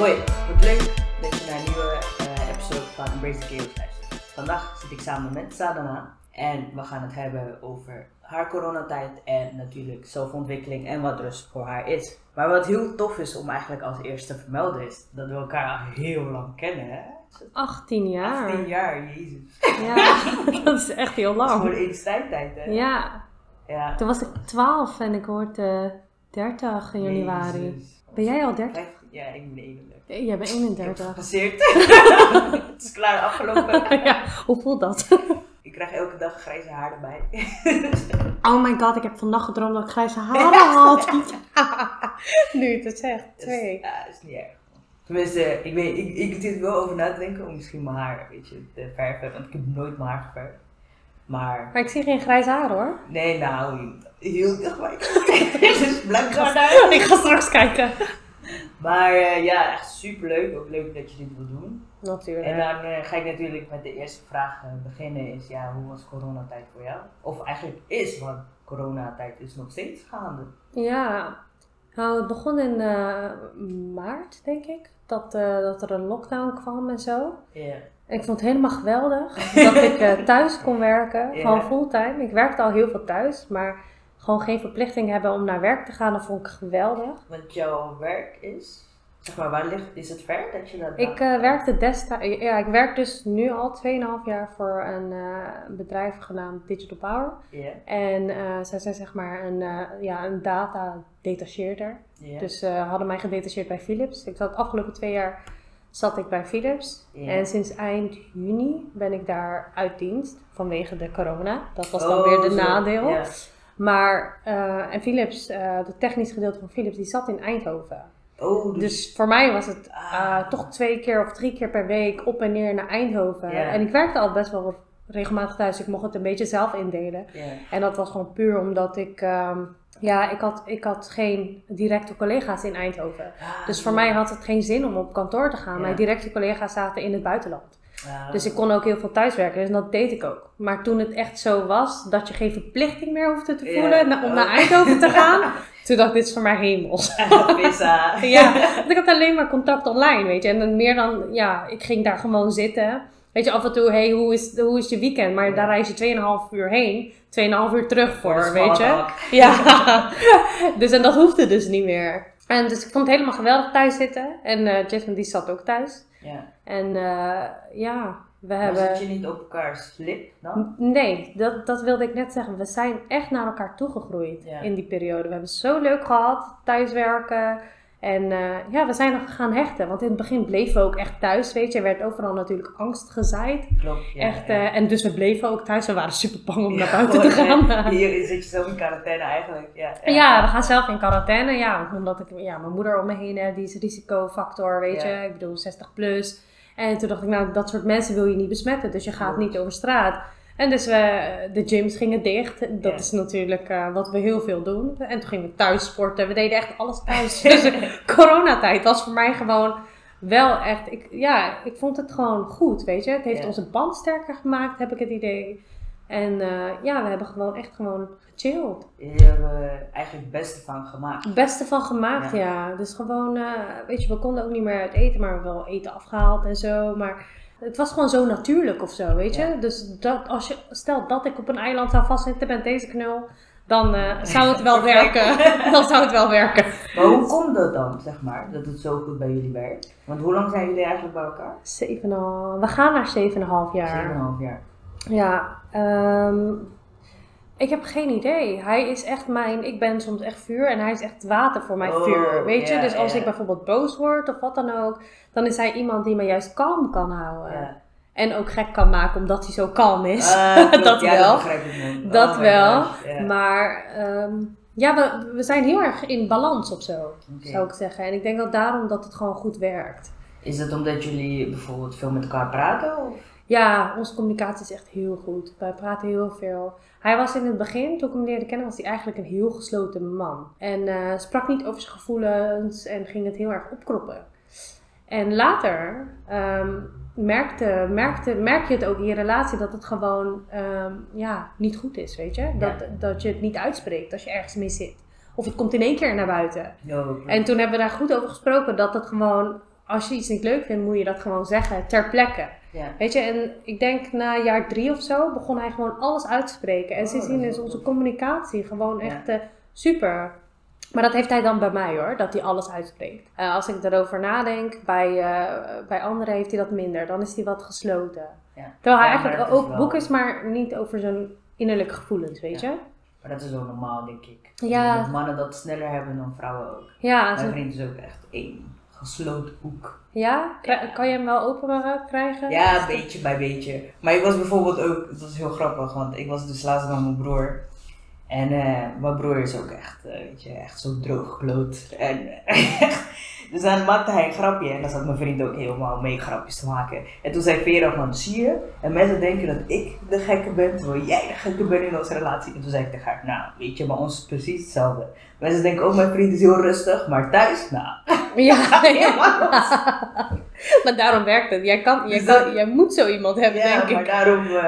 Hoi, wat leuk dat je naar een nieuwe eh, episode van Embrace the Chaos luistert. Vandaag zit ik samen met Sadana en we gaan het hebben over haar coronatijd en natuurlijk zelfontwikkeling en wat rust voor haar is. Maar wat heel tof is om eigenlijk als eerste te vermelden is dat we elkaar al heel lang kennen. Hè? 18 jaar. 18 jaar, jezus. Ja, dat is echt heel Dat is lang. een strijdtijd hè? Ja, Ja. toen was ik 12 en ik word eh 30 in januari. Jezus. Ben jij al 30? Vijf- Ja, ik ben 31. Eh, Jij bent Ik heb 31. gepasseerd. het is klaar afgelopen. ja, hoe voelt dat? Ik krijg elke dag grijze haar erbij. Oh my god, ik heb vannacht gedroomd dat ik grijze haren had. Ja. Nu het zegt, Dus, twee. ja, is niet erg. Tenminste, ik, weet, ik, ik zit er wel over na te denken om misschien mijn haar weet je, te verven. Want ik heb nooit mijn haar geverfd. Maar, Maar ik zie geen grijze haar hoor. nee, nou, heel blijkbaar daar. Ik ga straks kijken. Maar eh, ja, echt super leuk. Ook leuk dat je dit wil doen. Natuurlijk. En dan eh, ga ik natuurlijk met de eerste vraag eh, beginnen. Is ja, hoe was coronatijd voor jou? Of eigenlijk is, want coronatijd is nog steeds gaande. Ja, nou, het begon in maart, denk ik. Dat, dat er een lockdown kwam en zo. Ja. Ik vond het helemaal geweldig dat ik eh, thuis kon werken, gewoon fulltime. Ik werkte al heel veel thuis, maar gewoon geen verplichting hebben om naar werk te gaan, dat vond ik geweldig. Want jouw werk is, zeg maar, waar ligt, is het ver dat je dat Ik eh, werkte destijds, ja, ik werk dus nu al 2,5 jaar voor een eh, bedrijf genaamd Digital Power. Ja, En zij zijn zeg maar een, ja, een data detacheerder. ja. Dus ze hadden mij gedetacheerd bij Philips. Ik zat de afgelopen twee jaar zat ik bij Philips. En sinds eind juni ben ik daar uit dienst vanwege de corona. Dat was dan Oh, weer de nadeel. Maar eh, en Philips, eh het technisch gedeelte van Philips, die zat in Eindhoven. Oh, dus, Dus voor mij was het eh, Ah. toch twee keer of drie keer per week op en neer naar Eindhoven. En ik werkte al best wel regelmatig thuis. dus Ik mocht het een beetje zelf indelen. En dat was gewoon puur omdat ik, ehm, ja, ik had, ik had geen directe collega's in Eindhoven. Ah, Dus voor ja. mij had het geen zin om op kantoor te gaan. Ja. Mijn directe collega's zaten in het buitenland. Dus ik kon ook heel veel thuiswerken. Dus dat deed ik ook. Maar toen het echt zo was dat je geen verplichting meer hoefde te voelen na- om naar Oh. Eindhoven te gaan. Toen dacht ik, dit is voor mij hemels. Ja, want ik had alleen maar contact online, weet je. En meer dan, ja, ik ging daar gewoon zitten. Weet je, af en toe, hey, hoe is, hoe is je weekend? Maar daar reis je 2,5 uur heen, 2,5 uur terug voor, weet je. Ja, dus en dat hoefde dus niet meer. En dus ik vond het helemaal geweldig thuis zitten. En eh Jasmine die zat ook thuis. Ja. En eh, ja, we Maar hebben... zit je niet op elkaars lip dan? Nee, dat, dat wilde ik net zeggen. We zijn echt naar elkaar toegegroeid Ja. in die periode. We hebben zo leuk gehad, thuiswerken. En eh, ja, we zijn nog gaan hechten. Want in het begin bleven we ook echt thuis, weet je. Er werd overal natuurlijk angst gezaaid. Klopt, ja. echt, ja. eh, en dus we bleven ook thuis. We waren super bang om naar buiten te gewoon, gaan. Hier zit je zelf in quarantaine eigenlijk. Ja, Ja, we gaan zelf in quarantaine. Ja, omdat ik, ja, mijn moeder om me heen heb, die is risicofactor, weet je. Ik bedoel, 60 plus. En toen dacht ik, nou, dat soort mensen wil je niet besmetten. Dus je gaat niet over straat. En dus we, de gyms gingen dicht. Dat Ja. is natuurlijk eh, wat we heel veel doen. En toen gingen we thuis sporten. We deden echt alles thuis. dus coronatijd was voor mij gewoon wel echt... Ik, ja, ik vond het gewoon goed, weet je. Het heeft Ja. onze band sterker gemaakt, heb ik het idee. En eh, ja, we hebben gewoon echt gewoon gechilled. Je hebt er eigenlijk het beste van gemaakt. Het beste van gemaakt, Ja. ja. Dus gewoon, eh, weet je, we konden ook niet meer uit eten, maar we hebben wel eten afgehaald en zo. Maar het was gewoon zo natuurlijk of zo, weet je. Ja. Dus dat, als je, stel dat ik op een eiland zou vastzitten met deze knul, dan eh, zou het wel werken. dan zou het wel werken. Maar hoe komt dat dan, zeg maar, dat het zo goed bij jullie werkt? Want hoe lang zijn jullie eigenlijk bij elkaar? 7,5 we gaan naar 7,5 jaar. 7,5 jaar. Ja, ehm, ik heb geen idee. Hij is echt mijn, ik ben soms echt vuur en hij is echt water voor mijn Oh, vuur. Weet je, dus als ik bijvoorbeeld boos word of wat dan ook, dan is hij iemand die me juist kalm kan houden. En ook gek kan maken omdat hij zo kalm is. Ah. Dat Ja, wel. begrijp ik. Dat Oh my wel. gosh. Maar ehm, ja, we, we zijn heel erg in balans of zo, zou ik zeggen. En ik denk dat daarom dat het gewoon goed werkt. Is het omdat jullie bijvoorbeeld veel met elkaar praten? Of? Ja, onze communicatie is echt heel goed. Wij praten heel veel. Hij was in het begin, toen ik hem leerde kennen, was hij eigenlijk een heel gesloten man. En eh, sprak niet over zijn gevoelens en ging het heel erg opkroppen. En later ehm, merkte, merkte, merk je het ook in je relatie dat het gewoon ehm, ja, niet goed is, weet je? Dat, dat je het niet uitspreekt als je ergens mee zit. Of het komt in één keer naar buiten. En toen hebben we daar goed over gesproken dat het gewoon als je iets niet leuk vindt, moet je dat gewoon zeggen ter plekke. Ja. Weet je, en ik denk na jaar drie of zo begon hij gewoon alles uit te spreken. En Oh, sindsdien is onze communicatie gewoon echt eh, super. Maar dat heeft hij dan bij mij hoor, dat hij alles uitspreekt. Eh, als ik erover nadenk, bij, eh, bij anderen heeft hij dat minder. Dan is hij wat gesloten. Ja. Terwijl hij Ja, eigenlijk ook wel- boek is, maar niet over zijn innerlijke gevoelens, weet Ja. je? Maar dat is wel normaal, denk ik. Ja. Dat mannen dat sneller hebben dan vrouwen ook. Ja, Mijn zo- vriend is ook echt één gesloten boek. ja? Kan je hem wel open eh, krijgen? Ja, beetje bij beetje. Maar ik was bijvoorbeeld ook, het was heel grappig, want ik was dus laatst met mijn broer. En eh, mijn broer is ook echt, eh, weet je, echt zo drooggekloot. En dus dan maakte hij een grapje en dan zat mijn vriend ook helemaal mee grapjes te maken. En toen zei Vera van, zie je? En mensen denken dat ik de gekke ben, terwijl jij de gekke bent in onze relatie. En toen zei ik tegen haar, nou, weet je, bij ons is precies hetzelfde. Mensen denken ook, mijn vriend is heel rustig, maar thuis, nou. Ja, maar daarom werkt het. Jij, kan, jij, Dus dat- kan, jij moet zo iemand hebben, Ja, denk maar ik. daarom, eh,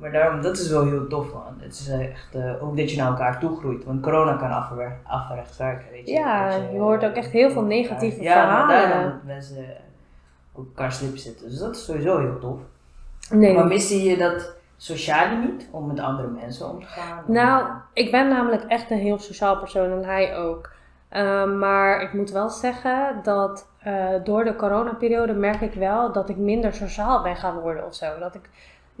maar daarom, dat is wel heel tof man. Het is echt eh, ook dat je naar elkaar toe groeit. Want corona kan afwer- averechts werken, weet je. Ja, je hoort ook echt heel veel negatieve ja, verhalen. daarom dat mensen op elkaar slip zitten. Dus dat is sowieso heel tof. Nee. Maar miste je dat sociale niet? Om met andere mensen om te gaan? Nou, ik ben namelijk echt een heel sociaal persoon en hij ook. Uh, maar ik moet wel zeggen dat uh, door de coronaperiode merk ik wel dat ik minder sociaal ben gaan worden of zo. Dat ik,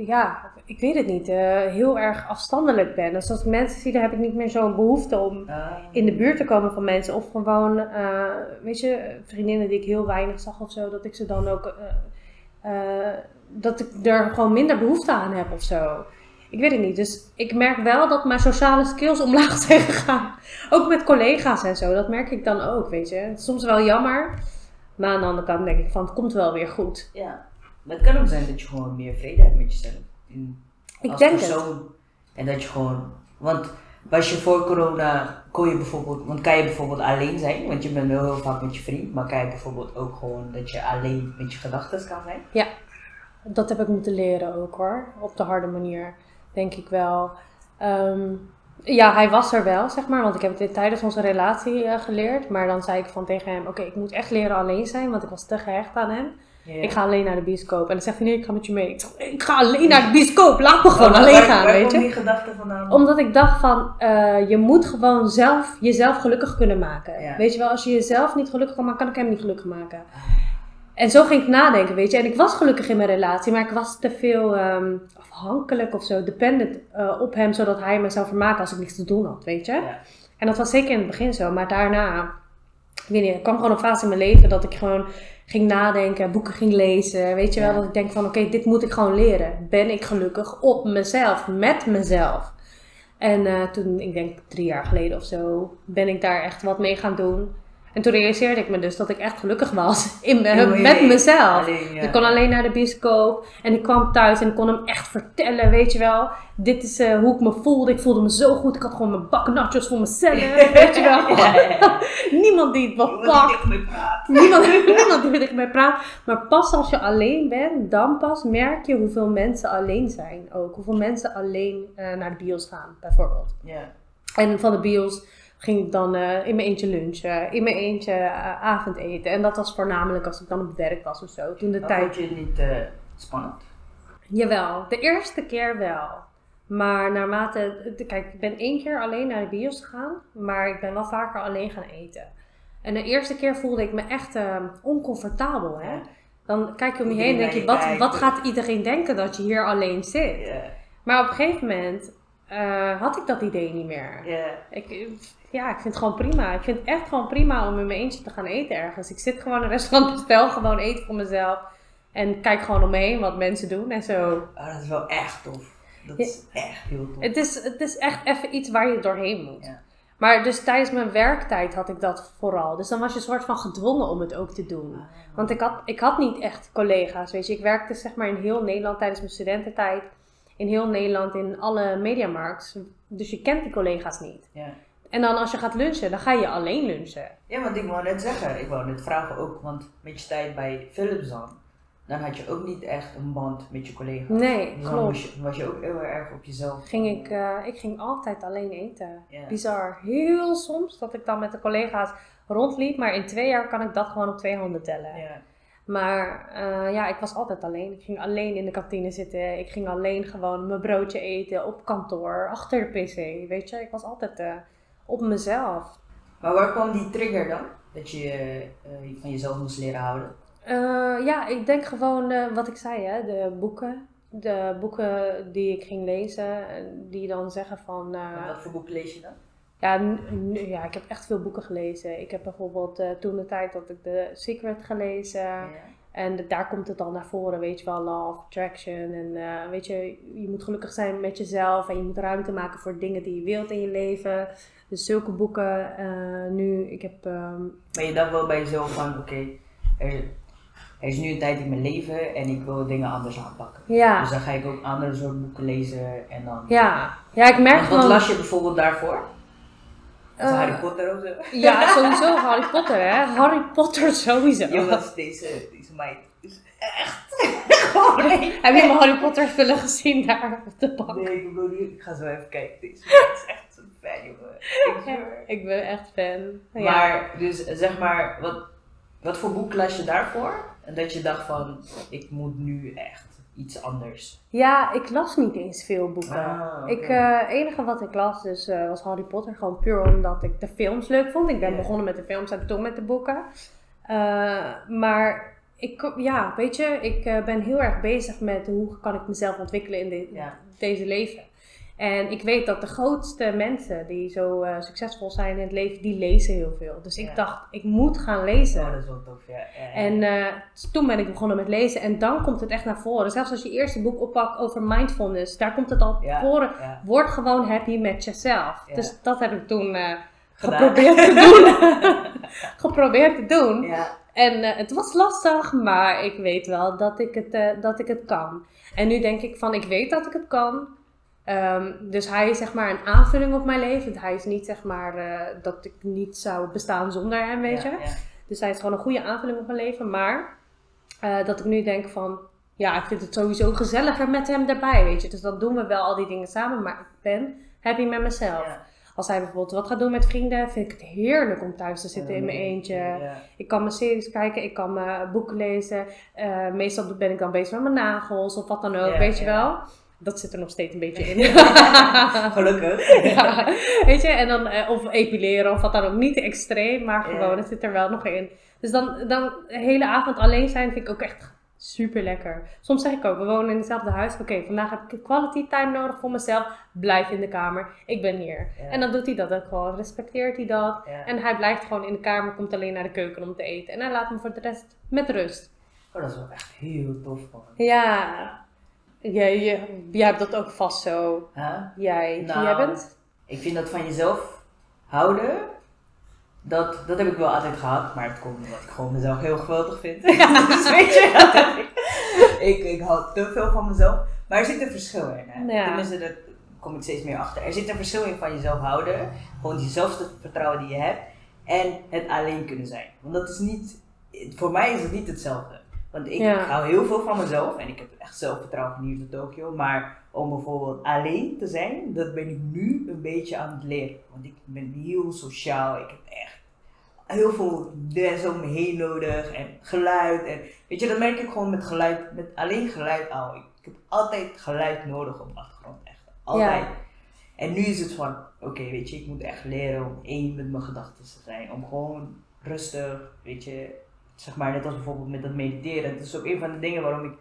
ja, ik weet het niet, uh, heel erg afstandelijk ben. Dus als ik mensen zie, dan heb ik niet meer zo'n behoefte om Ah, in de buurt te komen van mensen. Of gewoon, uh, weet je, vriendinnen die ik heel weinig zag of zo, dat ik ze dan ook, uh, dat ik er gewoon minder behoefte aan heb of zo. Ik weet het niet. Dus ik merk wel dat mijn sociale skills omlaag zijn gegaan. Ook met collega's en zo. Dat merk ik dan ook, weet je. Soms wel jammer. Maar aan de andere kant denk ik van, het komt wel weer goed. Ja. Maar het kan ook zijn dat je gewoon meer vrede hebt met jezelf. In, ik als denk persoon. het. En dat je gewoon... Want was je voor corona, kon je bijvoorbeeld... Want kan je bijvoorbeeld alleen zijn? Want je bent wel heel vaak met je vriend. Maar kan je bijvoorbeeld ook gewoon dat je alleen met je gedachten kan zijn? Ja. Dat heb ik moeten leren ook hoor. Op de harde manier. Denk ik wel. Um, ja, hij was er wel, zeg maar. Want ik heb het tijdens onze relatie uh, geleerd. Maar dan zei ik van tegen hem: Oké, okay, ik moet echt leren alleen zijn. Want ik was te gehecht aan hem. Yeah. Ik ga alleen naar de bioscoop. En dan zegt hij: Nee, ik ga met je mee. Ik, zeg, ik ga alleen naar de bioscoop. Laat me gewoon oh, alleen waar, gaan, waar weet je. die gedachte vandaan? Omdat ik dacht van: uh, Je moet gewoon zelf jezelf gelukkig kunnen maken. Ja. Weet je wel, als je jezelf niet gelukkig kan maken, kan ik hem niet gelukkig maken. En zo ging ik nadenken, weet je. En ik was gelukkig in mijn relatie, maar ik was te veel um, afhankelijk of zo, dependent uh, op hem, zodat hij me zou vermaken als ik niks te doen had, weet je. Ja. En dat was zeker in het begin zo, maar daarna, ik weet niet, er kwam gewoon een fase in mijn leven dat ik gewoon ging nadenken, boeken ging lezen, weet je wel. Dat ik denk van, oké, okay, dit moet ik gewoon leren. Ben ik gelukkig op mezelf, met mezelf. En uh, toen, ik denk drie jaar geleden of zo, ben ik daar echt wat mee gaan doen. En toen realiseerde ik me dus dat ik echt gelukkig was in me, Ja, met mezelf. Alleen, ja. Ik kon alleen naar de bioscoop en ik kwam thuis en ik kon hem echt vertellen, weet je wel. Dit is uh, hoe ik me voelde. Ik voelde me zo goed. Ik had gewoon mijn bak nachos voor mezelf, weet je wel. ja. Niemand die het bepakt. Niemand, niemand die tegen mij praat. Maar pas als je alleen bent, dan pas merk je hoeveel mensen alleen zijn ook. Hoeveel mensen alleen uh, naar de bios gaan, bijvoorbeeld. Ja. En van de bios ging ik dan uh, in mijn eentje lunchen, in mijn eentje uh, avondeten. En dat was voornamelijk als ik dan op werk was of zo. Toen de maar tijd. Vond je het niet uh, spannend? Jawel, de eerste keer wel. Maar naarmate, kijk, ik ben één keer alleen naar de bios gegaan, maar ik ben wel vaker alleen gaan eten. En de eerste keer voelde ik me echt oncomfortabel, hè. Dan kijk je om je heen en denk je, wat, wat gaat iedereen denken dat je hier alleen zit? Maar op een gegeven moment uh, had ik dat idee niet meer. Yeah. Ik, ja, ik vind het gewoon prima. Ik vind het echt gewoon prima om in mijn eentje te gaan eten ergens. Ik zit gewoon in een restaurant, bestel gewoon eten voor mezelf. En kijk gewoon om me heen wat mensen doen en zo. Oh, dat is wel echt tof. Dat ja. is echt heel tof. Het is, het is echt even iets waar je doorheen moet. Ja. Maar dus tijdens mijn werktijd had ik dat vooral. Dus dan was je een soort van gedwongen om het ook te doen. Ah. Want ik had, ik had niet echt collega's, weet je. Ik werkte zeg maar in heel Nederland tijdens mijn studententijd. In heel Nederland in alle mediamarkts. Dus je kent die collega's niet. Ja. En dan als je gaat lunchen, dan ga je alleen lunchen. Ja, want ik wou net zeggen, ik wou net vragen ook, want met je tijd bij Philips dan, dan had je ook niet echt een band met je collega's. Nee, dus klopt. Was je, was je ook heel erg op jezelf. Ging ik, uh, ik ging altijd alleen eten. Bizar. Heel soms dat ik dan met de collega's rondliep, maar in twee jaar kan ik dat gewoon op twee handen tellen. Ja. Maar eh, ja, ik was altijd alleen. Ik ging alleen in de kantine zitten. Ik ging alleen gewoon mijn broodje eten op kantoor, achter de pc. Weet je, ik was altijd eh, op mezelf. Maar waar kwam die trigger dan? Dat je eh, van jezelf moest leren houden? Ja, ik denk gewoon wat ik zei, hè, de boeken. De boeken die ik ging lezen, en die dan zeggen van... wat voor boeken lees je dan? Ja, ja, ik heb echt veel boeken gelezen. Ik heb bijvoorbeeld eh, toen de tijd dat ik The Secret gelezen. Ja. En de- daar komt het dan naar voren, weet je wel, of attraction. En eh, weet je, je moet gelukkig zijn met jezelf en je moet ruimte maken voor dingen die je wilt in je leven. Dus zulke boeken eh, nu, ik heb... ehm, Maar je dacht wel bij jezelf van, oké, er, er is nu een tijd in mijn leven en ik wil dingen anders aanpakken. ja, Dus dan ga ik ook andere soort boeken lezen en dan... ja, ja, ik merk Want wat gewoon... las je bijvoorbeeld daarvoor? Als Eh, Harry Potter of zo? Ja, sowieso Harry Potter, hè. Harry Potter sowieso. Jongens, deze, deze meid is echt gewoon een- Heb je mijn Harry Potter spullen gezien daar op de bank? Nee, ik bedoel niet, ik ga zo even kijken. Deze meid is echt een fan, jongen. Ik ben echt fan. Ja. Maar, dus zeg maar, wat, wat voor boek las je daarvoor? En dat je dacht van, ik moet nu echt iets anders. ja, ik las niet eens veel boeken. Ah. Ik, eh, enige wat ik las dus, eh, was Harry Potter. Gewoon puur omdat ik de films leuk vond. Ik ben begonnen met de films en toen met de boeken. Eh, maar ik, ja, weet je, ik ben heel erg bezig met hoe kan ik mezelf ontwikkelen in de- Ja. deze leven. En ik weet dat de grootste mensen die zo eh, succesvol zijn in het leven, die lezen heel veel. Dus ik Ja. dacht, ik moet gaan lezen. Oh, dat is wel tof, ja. ja. En eh, toen ben ik begonnen met lezen en dan komt het echt naar voren. Zelfs als je eerste boek oppakt over mindfulness, daar komt het al Ja, voren. Word gewoon happy met jezelf. Dus dat heb ik toen eh, geprobeerd te doen. geprobeerd te doen. Ja, En het was lastig, maar ik weet wel dat ik, het, dat ik het kan. En nu denk ik van, ik weet dat ik het kan. Ehm, dus hij is zeg maar een aanvulling op mijn leven. Hij is niet zeg maar eh, dat ik niet zou bestaan zonder hem, weet ja, je. ja. Dus hij is gewoon een goede aanvulling op mijn leven. Maar eh, dat ik nu denk van, ja, ik vind het sowieso gezelliger met hem erbij, weet je. Dus dan doen we wel al die dingen samen, maar ik ben happy met mezelf. Ja. Als hij bijvoorbeeld wat gaat doen met vrienden, vind ik het heerlijk om thuis te zitten in mijn eentje. Ik kan mijn series kijken, ik kan mijn boeken lezen. Eh, meestal ben ik dan bezig met mijn nagels of wat dan ook, weet je wel. Dat zit er nog steeds een beetje in. Gelukkig. Ja, weet je, en dan, eh, of epileren of wat dan ook. Niet extreem, maar gewoon, het zit er wel nog in. Dus dan, dan de hele avond alleen zijn vind ik ook echt super lekker. Soms zeg ik ook, we wonen in hetzelfde huis. Oké, vandaag heb ik quality time nodig voor mezelf. Blijf in de kamer. Ik ben hier. Ja. En dan doet hij dat ook gewoon. Respecteert hij dat. Ja. En hij blijft gewoon in de kamer, komt alleen naar de keuken om te eten. En hij laat me voor de rest met rust. Oh, dat is wel echt heel tof, man. Ja, jij, jij, jij hebt dat ook vast zo. Huh? Jij, Nou, jij bent? Ik vind dat van jezelf houden, dat, dat heb ik wel altijd gehad, maar het komt omdat ik gewoon mezelf heel geweldig vind. dus weet je, dat ik, ik, ik hou te veel van mezelf. Maar er zit een verschil in. Hè? Ja. Tenminste, daar kom ik steeds meer achter. Er zit een verschil in van jezelf houden, gewoon die zelfvertrouwen die je hebt, en het alleen kunnen zijn. Want dat is niet, voor mij is het niet hetzelfde. Want ik Ja. hou heel veel van mezelf en ik heb echt zelfvertrouwen hier tot Tokio. Maar om bijvoorbeeld alleen te zijn, dat ben ik nu een beetje aan het leren. Want ik ben heel sociaal. Ik heb echt heel veel mensen om me heen nodig en geluid. En weet je, dat merk ik gewoon met geluid, met alleen geluid al. Ik, ik heb altijd geluid nodig op de achtergrond, echt. Altijd. En nu is het van, oké, weet je, ik moet echt leren om één met mijn gedachten te zijn. Om gewoon rustig, weet je, zeg maar net als bijvoorbeeld met dat mediteren. Dat is ook een van de dingen waarom ik,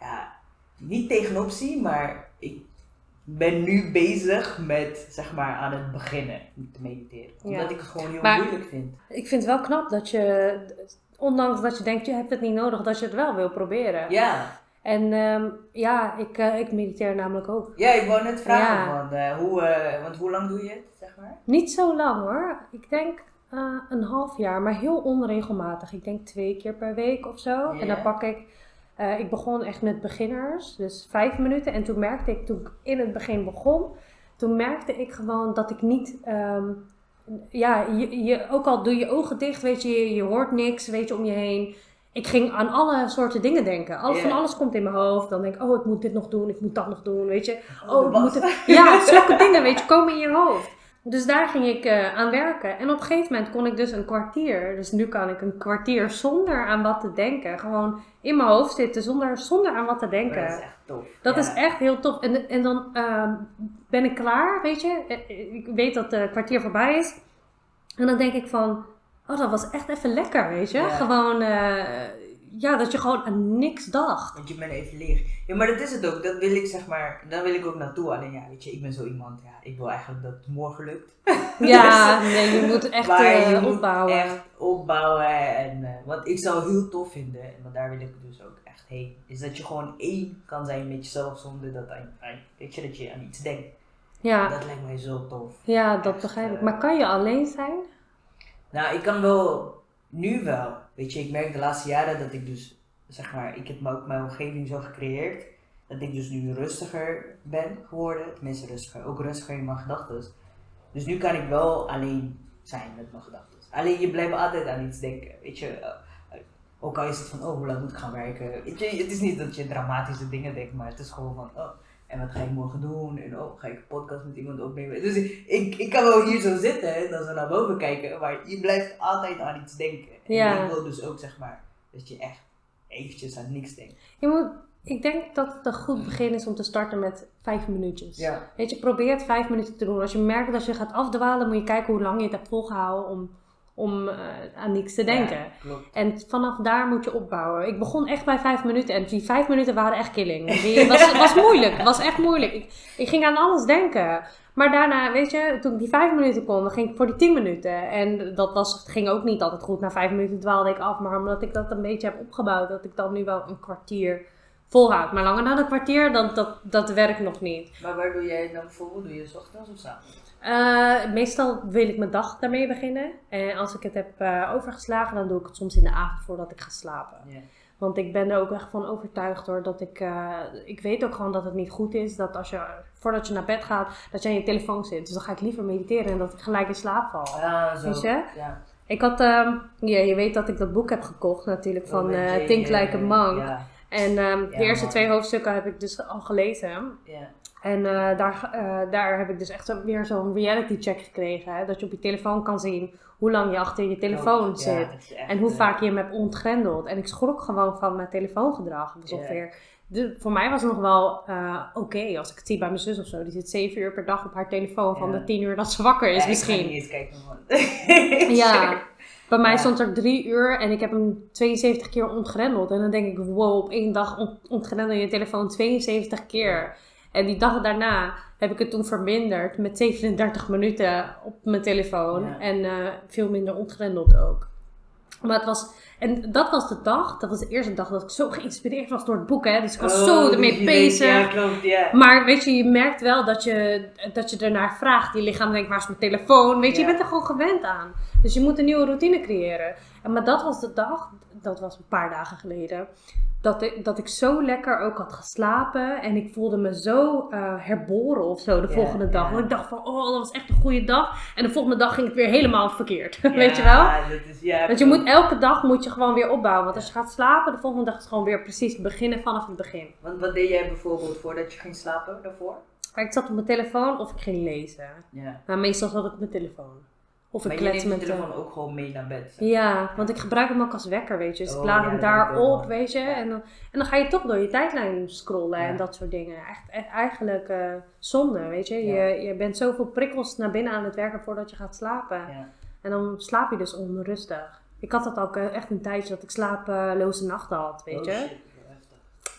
ja, niet tegenop zie, maar ik ben nu bezig met, zeg maar, aan het beginnen te mediteren. Omdat Ja. ik het gewoon heel Maar- moeilijk vind. Ik vind het wel knap dat je, ondanks dat je denkt je hebt het niet nodig, dat je het wel wil proberen. Ja, En ehm, ja, ik, eh, ik mediteer namelijk ook. ja ik wou net vragen, Ja. van, eh, hoe, eh, want hoe lang doe je het, zeg maar? Niet zo lang hoor. Ik denk eh, een half jaar, maar heel onregelmatig. Ik denk twee keer per week of zo. En dan pak ik. eh, ik begon echt met beginners, dus vijf minuten. En toen merkte ik, toen ik in het begin begon, toen merkte ik gewoon dat ik niet. ehm, ja, je, je, ook al doe je ogen dicht, weet je, je, je hoort niks, weet je, om je heen. Ik ging aan alle soorten dingen denken. Alles. Van alles komt in mijn hoofd. Dan denk ik, oh, ik moet dit nog doen, ik moet dat nog doen, weet je. Oh, ik moet het- ja, zulke dingen, weet je, komen in je hoofd. Dus daar ging ik eh, aan werken. En op een gegeven moment kon ik dus een kwartier. Dus nu kan ik een kwartier zonder aan wat te denken. Gewoon in mijn hoofd zitten zonder, zonder aan wat te denken. Dat is echt tof. Dat Ja. is echt heel tof. En, en dan ehm, ben ik klaar, weet je. Eh, Ik weet dat het kwartier voorbij is. En dan denk ik van, oh, dat was echt even lekker, weet je. Ja. Gewoon, eh, ja, dat je gewoon aan niks dacht. Want je bent even leeg. Ja, maar dat is het ook. Dat wil ik zeg maar, daar wil ik ook naartoe. Alleen ja, weet je, ik ben zo iemand, ja, ik wil eigenlijk dat het morgen lukt. Ja, nee, je moet echt Maar eh, je moet opbouwen. echt opbouwen. En, eh, wat ik zou heel tof vinden, en want daar wil ik dus ook echt heen, is dat je gewoon één kan zijn met jezelf zonder dat, aan, weet je, dat je aan iets denkt. Ja, Dat lijkt mij zo tof. ja, dat begrijp ik. Maar kan je alleen zijn? Nou, ik kan wel, nu wel. Weet je, ik merk de laatste jaren dat ik dus, zeg maar, ik heb ook mijn omgeving zo gecreëerd. Dat ik dus nu rustiger ben geworden. Tenminste rustiger, ook rustiger in mijn gedachten. Dus nu kan ik wel alleen zijn met mijn gedachten. Alleen je blijft altijd aan iets denken. Weet je, ook al is het van, oh, hoe lang moet ik gaan werken? Weet je, het is niet dat je dramatische dingen denkt, maar het is gewoon van, oh, en wat ga ik morgen doen? En oh, ga ik een podcast met iemand opnemen? Dus ik, ik kan wel hier zo zitten en dan zo naar boven kijken, maar je blijft altijd aan iets denken. En Ja. ik wil dus ook, zeg maar, dat je echt eventjes aan niks denkt. Je moet, ik denk dat het een goed begin is om te starten met vijf minuutjes. Ja. Weet je, probeer het vijf minuten te doen. Als je merkt dat je gaat afdwalen, moet je kijken hoe lang je het hebt volgehouden om, om eh, aan niks te denken. Ja. En vanaf daar moet je opbouwen. Ik begon echt bij vijf minuten en die vijf minuten waren echt killing. Het was, was moeilijk, het was echt moeilijk. Ik, ik ging aan alles denken. Maar daarna, weet je, toen ik die vijf minuten kon, dan ging ik voor die tien minuten. En dat was, ging ook niet altijd goed. Na vijf minuten dwaalde ik af. Maar omdat ik dat een beetje heb opgebouwd, dat ik dan nu wel een kwartier volhoud. Maar langer dan een kwartier, dat, dat, dat werkt nog niet. Maar waar doe jij dan bijvoorbeeld? Doe je 's ochtends of 's avonds? Eh, meestal wil ik mijn dag daarmee beginnen. En als ik het heb eh, overgeslagen, dan doe ik het soms in de avond voordat ik ga slapen. Ja. Want ik ben er ook echt van overtuigd hoor, dat ik, eh, ik weet ook gewoon dat het niet goed is dat als je, voordat je naar bed gaat, dat je aan je telefoon zit. Dus dan ga ik liever mediteren en dat ik gelijk in slaap val. Ah, zo. Weet je? Ja. Ik had, ehm, ja, je weet dat ik dat boek heb gekocht natuurlijk van Oh, Jane, Think Like a Monk. Ja, En ehm, de Ja, eerste man. twee hoofdstukken heb ik dus al gelezen. ja. En eh, daar, eh, daar heb ik dus echt weer zo'n reality check gekregen. Hè? Dat je op je telefoon kan zien hoe lang je achter je telefoon zit. echt, En hoe eh, vaak je hem hebt ontgrendeld. En ik schrok gewoon van mijn telefoongedrag. Dat was Ja. ongeveer, de, voor mij was het nog wel oké. Als ik het zie bij mijn zus of zo. Die zit zeven uur per dag op haar telefoon. Van de tien uur dat ze wakker is ja, Ik ga misschien. niet eens kijken, man. Ja, bij mij Ja. stond er drie uur en ik heb hem 72 keer ontgrendeld. En dan denk ik, wow, op één dag ont ontgrendel je telefoon 72 keer. En die dag daarna heb ik het toen verminderd met 37 minuten op mijn telefoon. Ja. En eh, veel minder ontgrendeld ook. Maar het was, en dat was de dag, dat was de eerste dag dat ik zo geïnspireerd was door het boek. Hè? Dus ik was Oh, zo dus ermee bezig. Ja, klopt, ja. Maar weet je, je merkt wel dat je, dat je ernaar vraagt. Je lichaam denkt, waar is mijn telefoon? Weet je, je bent er gewoon gewend aan. Dus je moet een nieuwe routine creëren. En, maar dat was de dag, dat was een paar dagen geleden, dat ik, dat ik zo lekker ook had geslapen. En ik voelde me zo eh, herboren of zo de volgende dag. ja. Want ik dacht van, oh, dat was echt een goede dag. En de volgende dag ging het weer helemaal verkeerd. Weet je wel? Dat is, Want je moet elke dag moet je gewoon weer opbouwen. Want als je gaat slapen, de volgende dag is gewoon weer precies beginnen vanaf het begin. Want wat deed jij bijvoorbeeld voordat je ging slapen daarvoor? Ik zat op mijn telefoon of ik ging lezen. Maar meestal zat ik op mijn telefoon. Of ik klets met... telefoon eh, ook gewoon mee naar bed. zeg. ja, want ik gebruik hem ook als wekker, weet je. Dus ik Oh, laat ja, hem daar op, weet je. En dan, en dan ga je toch door je tijdlijn scrollen en dat soort dingen. Echt, echt eigenlijk eh, zonde, weet je. Ja. je. Je bent zoveel prikkels naar binnen aan het werken voordat je gaat slapen. Ja. En dan slaap je dus onrustig. Ik had dat ook eh, echt een tijdje dat ik slapeloze nachten had, weet Oh, je. shit.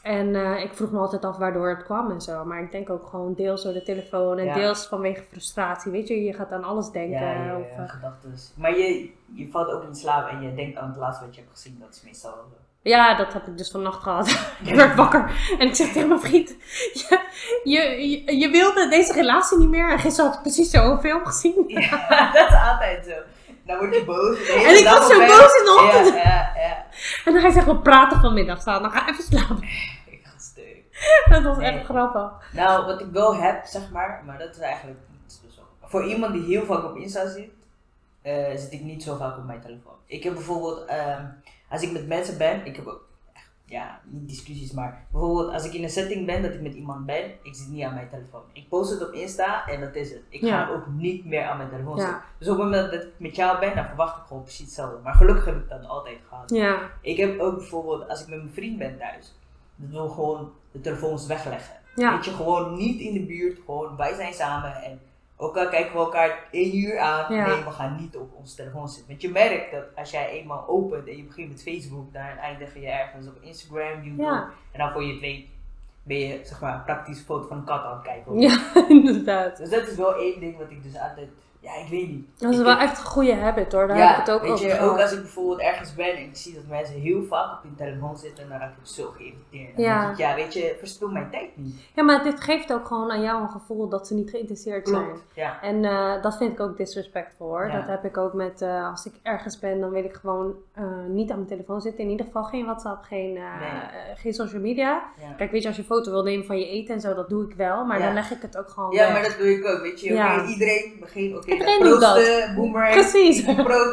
En eh, ik vroeg me altijd af waardoor het kwam en zo. Maar ik denk ook gewoon deels door de telefoon en Ja. deels vanwege frustratie. Weet je, je gaat aan alles denken. Ja, ja, eh, gedachten. Maar je, je valt ook in slaap en je denkt aan het laatste wat je hebt gezien. Dat is meestal ja, dat heb ik dus vannacht gehad. ik werd wakker en ik zeg tegen mijn vriend: je, je, je, je wilde deze relatie niet meer. En gisteren had ik precies zo'n film gezien. Ja, dat is altijd zo. Dan word je boos. En ik was zo boos in de ochtend. Ja, ja, ja. En dan hij zegt: we praten vanmiddag staan. Dan ga even slapen. Ik ga stuk. dat was Nee. echt grappig. Nou, wat ik wel heb, zeg maar, maar dat is eigenlijk niet zo. Voor iemand die heel vaak op Insta zit, eh, zit ik niet zo vaak op mijn telefoon. Ik heb bijvoorbeeld, ehm, als ik met mensen ben, ik heb ook ja, niet discussies, maar bijvoorbeeld als ik in een setting ben dat ik met iemand ben, ik zit niet aan mijn telefoon. Ik post het op Insta en dat is het. Ik Ja. ga ook niet meer aan mijn telefoon Ja. zitten. Dus op het moment dat ik met jou ben, dan verwacht ik gewoon precies hetzelfde. Maar gelukkig heb ik dat altijd gehad. Ja, Ik heb ook bijvoorbeeld, als ik met mijn vriend ben thuis, dat we gewoon de telefoons wegleggen. Weet je, gewoon niet in de buurt, gewoon wij zijn samen en ook al kijken we elkaar één uur aan, Ja. nee, we gaan niet op onze telefoon zitten. Want je merkt dat als jij eenmaal opent en je begint met Facebook, dan eindig je ergens op Instagram, YouTube, Ja. en dan voor je het weet ben je zeg maar een praktische foto van een kat aan het kijken. ja, inderdaad. Dus dat is wel één ding wat ik dus altijd, ja ik weet niet. Dat is Ik wel echt een goede habit hoor, daar ja, heb ik het ook weet over je, gehad. ook als ik bijvoorbeeld ergens ben en ik zie dat mensen heel vaak op hun telefoon zitten, dan raak ik zo geïrriteerd. Dan Ja. denk ik, ja, weet je, verspil mijn tijd niet. Ja, maar dit geeft ook gewoon aan jou een gevoel dat ze niet geïnteresseerd zijn. Ja. En eh, dat vind ik ook disrespectful hoor. Ja. Dat heb ik ook met, eh, als ik ergens ben, dan wil ik gewoon eh, niet aan mijn telefoon zitten. In ieder geval geen WhatsApp, geen, Nee. geen social media. Kijk, weet je, als je een foto wil nemen van je eten en zo, dat doe ik wel. Maar dan leg ik het ook gewoon Ja, weg. maar dat doe ik ook, weet je. Iedereen begint, oké, Iedereen doet dat. Precies.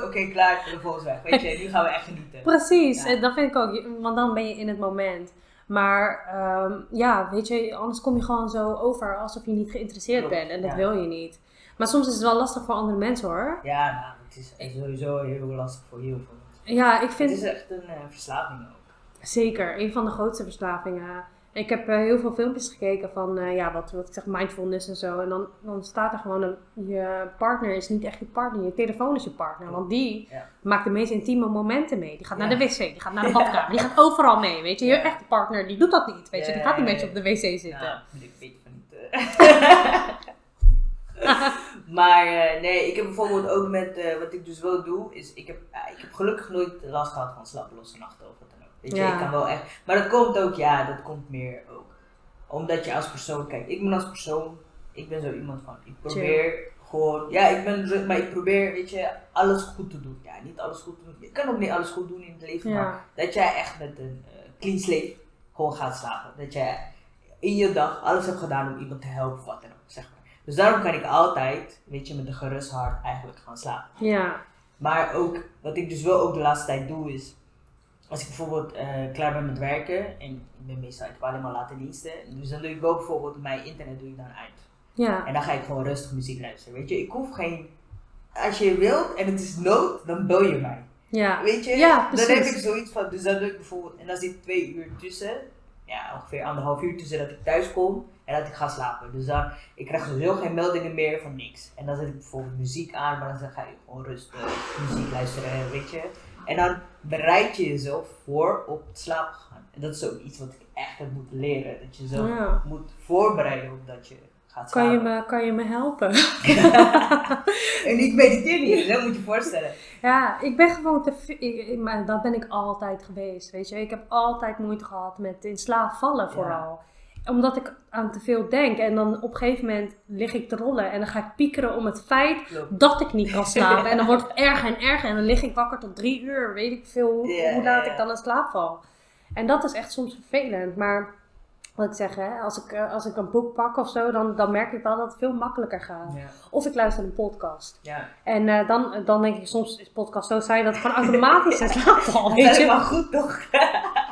oké, klaar, is weg, weet je. Nu gaan we echt genieten. Precies, Ja. dat vind ik ook, want dan ben je in het moment. Maar ehm, ja, weet je, anders kom je gewoon zo over alsof je niet geïnteresseerd Klopt, bent en dat ja. wil je niet. Maar soms is het wel lastig voor andere mensen hoor. Ja, nou, het is sowieso heel lastig voor heel veel mensen. Ja, ik Het vind is echt een eh, verslaving ook. zeker een van de grootste verslavingen. Ik heb eh, heel veel filmpjes gekeken van, eh, ja, wat, wat ik zeg, mindfulness en zo. En dan, dan staat er gewoon, een, je partner is niet echt je partner, je telefoon is je partner. Want die Ja. maakt de meest intieme momenten mee. Die gaat naar Ja. de wc, die gaat naar de badkamer, die gaat overal mee, weet je. Je Ja. echte partner, die doet dat niet, weet je. Die Ja, gaat niet ja, met je ja. op de wc zitten. Nou, moet ik weet van niet. eh. maar nee, ik heb bijvoorbeeld ook met, wat ik dus wel doe, is ik heb, ik heb gelukkig nooit last gehad van slapeloze nachten of wat dan ook. Weet je, Ja. ik kan wel echt, maar dat komt ook, ja, dat komt meer ook. Omdat je als persoon, kijk, ik ben als persoon, ik ben zo iemand van, ik probeer gewoon, ja, ik ben druk, maar ik probeer, weet je, alles goed te doen. Ja, niet alles goed te doen. Je kan ook niet alles goed doen in het leven, maar dat jij echt met een eh, clean slate gewoon gaat slapen. Dat jij in je dag alles hebt gedaan om iemand te helpen wat dan ook, zeg maar. Dus daarom kan ik altijd, weet je, met een gerust hart eigenlijk gaan slapen. ja, Maar ook, wat ik dus wel ook de laatste tijd doe is, als ik bijvoorbeeld eh, klaar ben met werken, en ik ben meestal, ik heb alleen maar late diensten, dus dan doe ik wel bijvoorbeeld mijn internet doe ik dan uit. ja, En dan ga ik gewoon rustig muziek luisteren, weet je. Ik hoef geen, als je wilt en het is nood, dan bel je mij. ja. Weet je? Ja, dan heb ik zoiets van, dus dan doe ik bijvoorbeeld, en dan zit twee uur tussen, ja, ongeveer anderhalf uur tussen dat ik thuis kom en dat ik ga slapen. Dus dan, ik krijg sowieso geen meldingen meer van niks. En dan zet ik bijvoorbeeld muziek aan, maar dan ga je gewoon rustig muziek luisteren, weet je. En dan bereid je jezelf voor op het slapen gaan. En dat is ook iets wat ik echt heb moeten leren, dat je jezelf Ja. moet voorbereiden op dat je gaat Kan slapen. je, me, kan je me helpen? en ik mediteer niet, dat moet je voorstellen. Ja, ik ben gewoon te ik- Maar dat ben ik altijd geweest. Weet je, ik heb altijd moeite gehad met in slaap vallen, vooral. Omdat ik aan te veel denk. En dan op een gegeven moment lig ik te rollen. En dan ga ik piekeren om het feit dat ik niet kan slapen. En dan wordt het erger en erger. En dan lig ik wakker tot drie uur. Weet ik veel hoe, hoe laat ik dan in slaap val. En dat is echt soms vervelend. Maar wat ik zeg, hè, als, ik, eh, als ik een boek pak of zo, dan, dan merk ik wel dat het veel makkelijker gaat. Ja, Of ik luister een podcast. ja. En eh, dan, dan denk ik soms is podcast zo saai dat ik gewoon automatisch in slaap val, weet je. wel goed toch?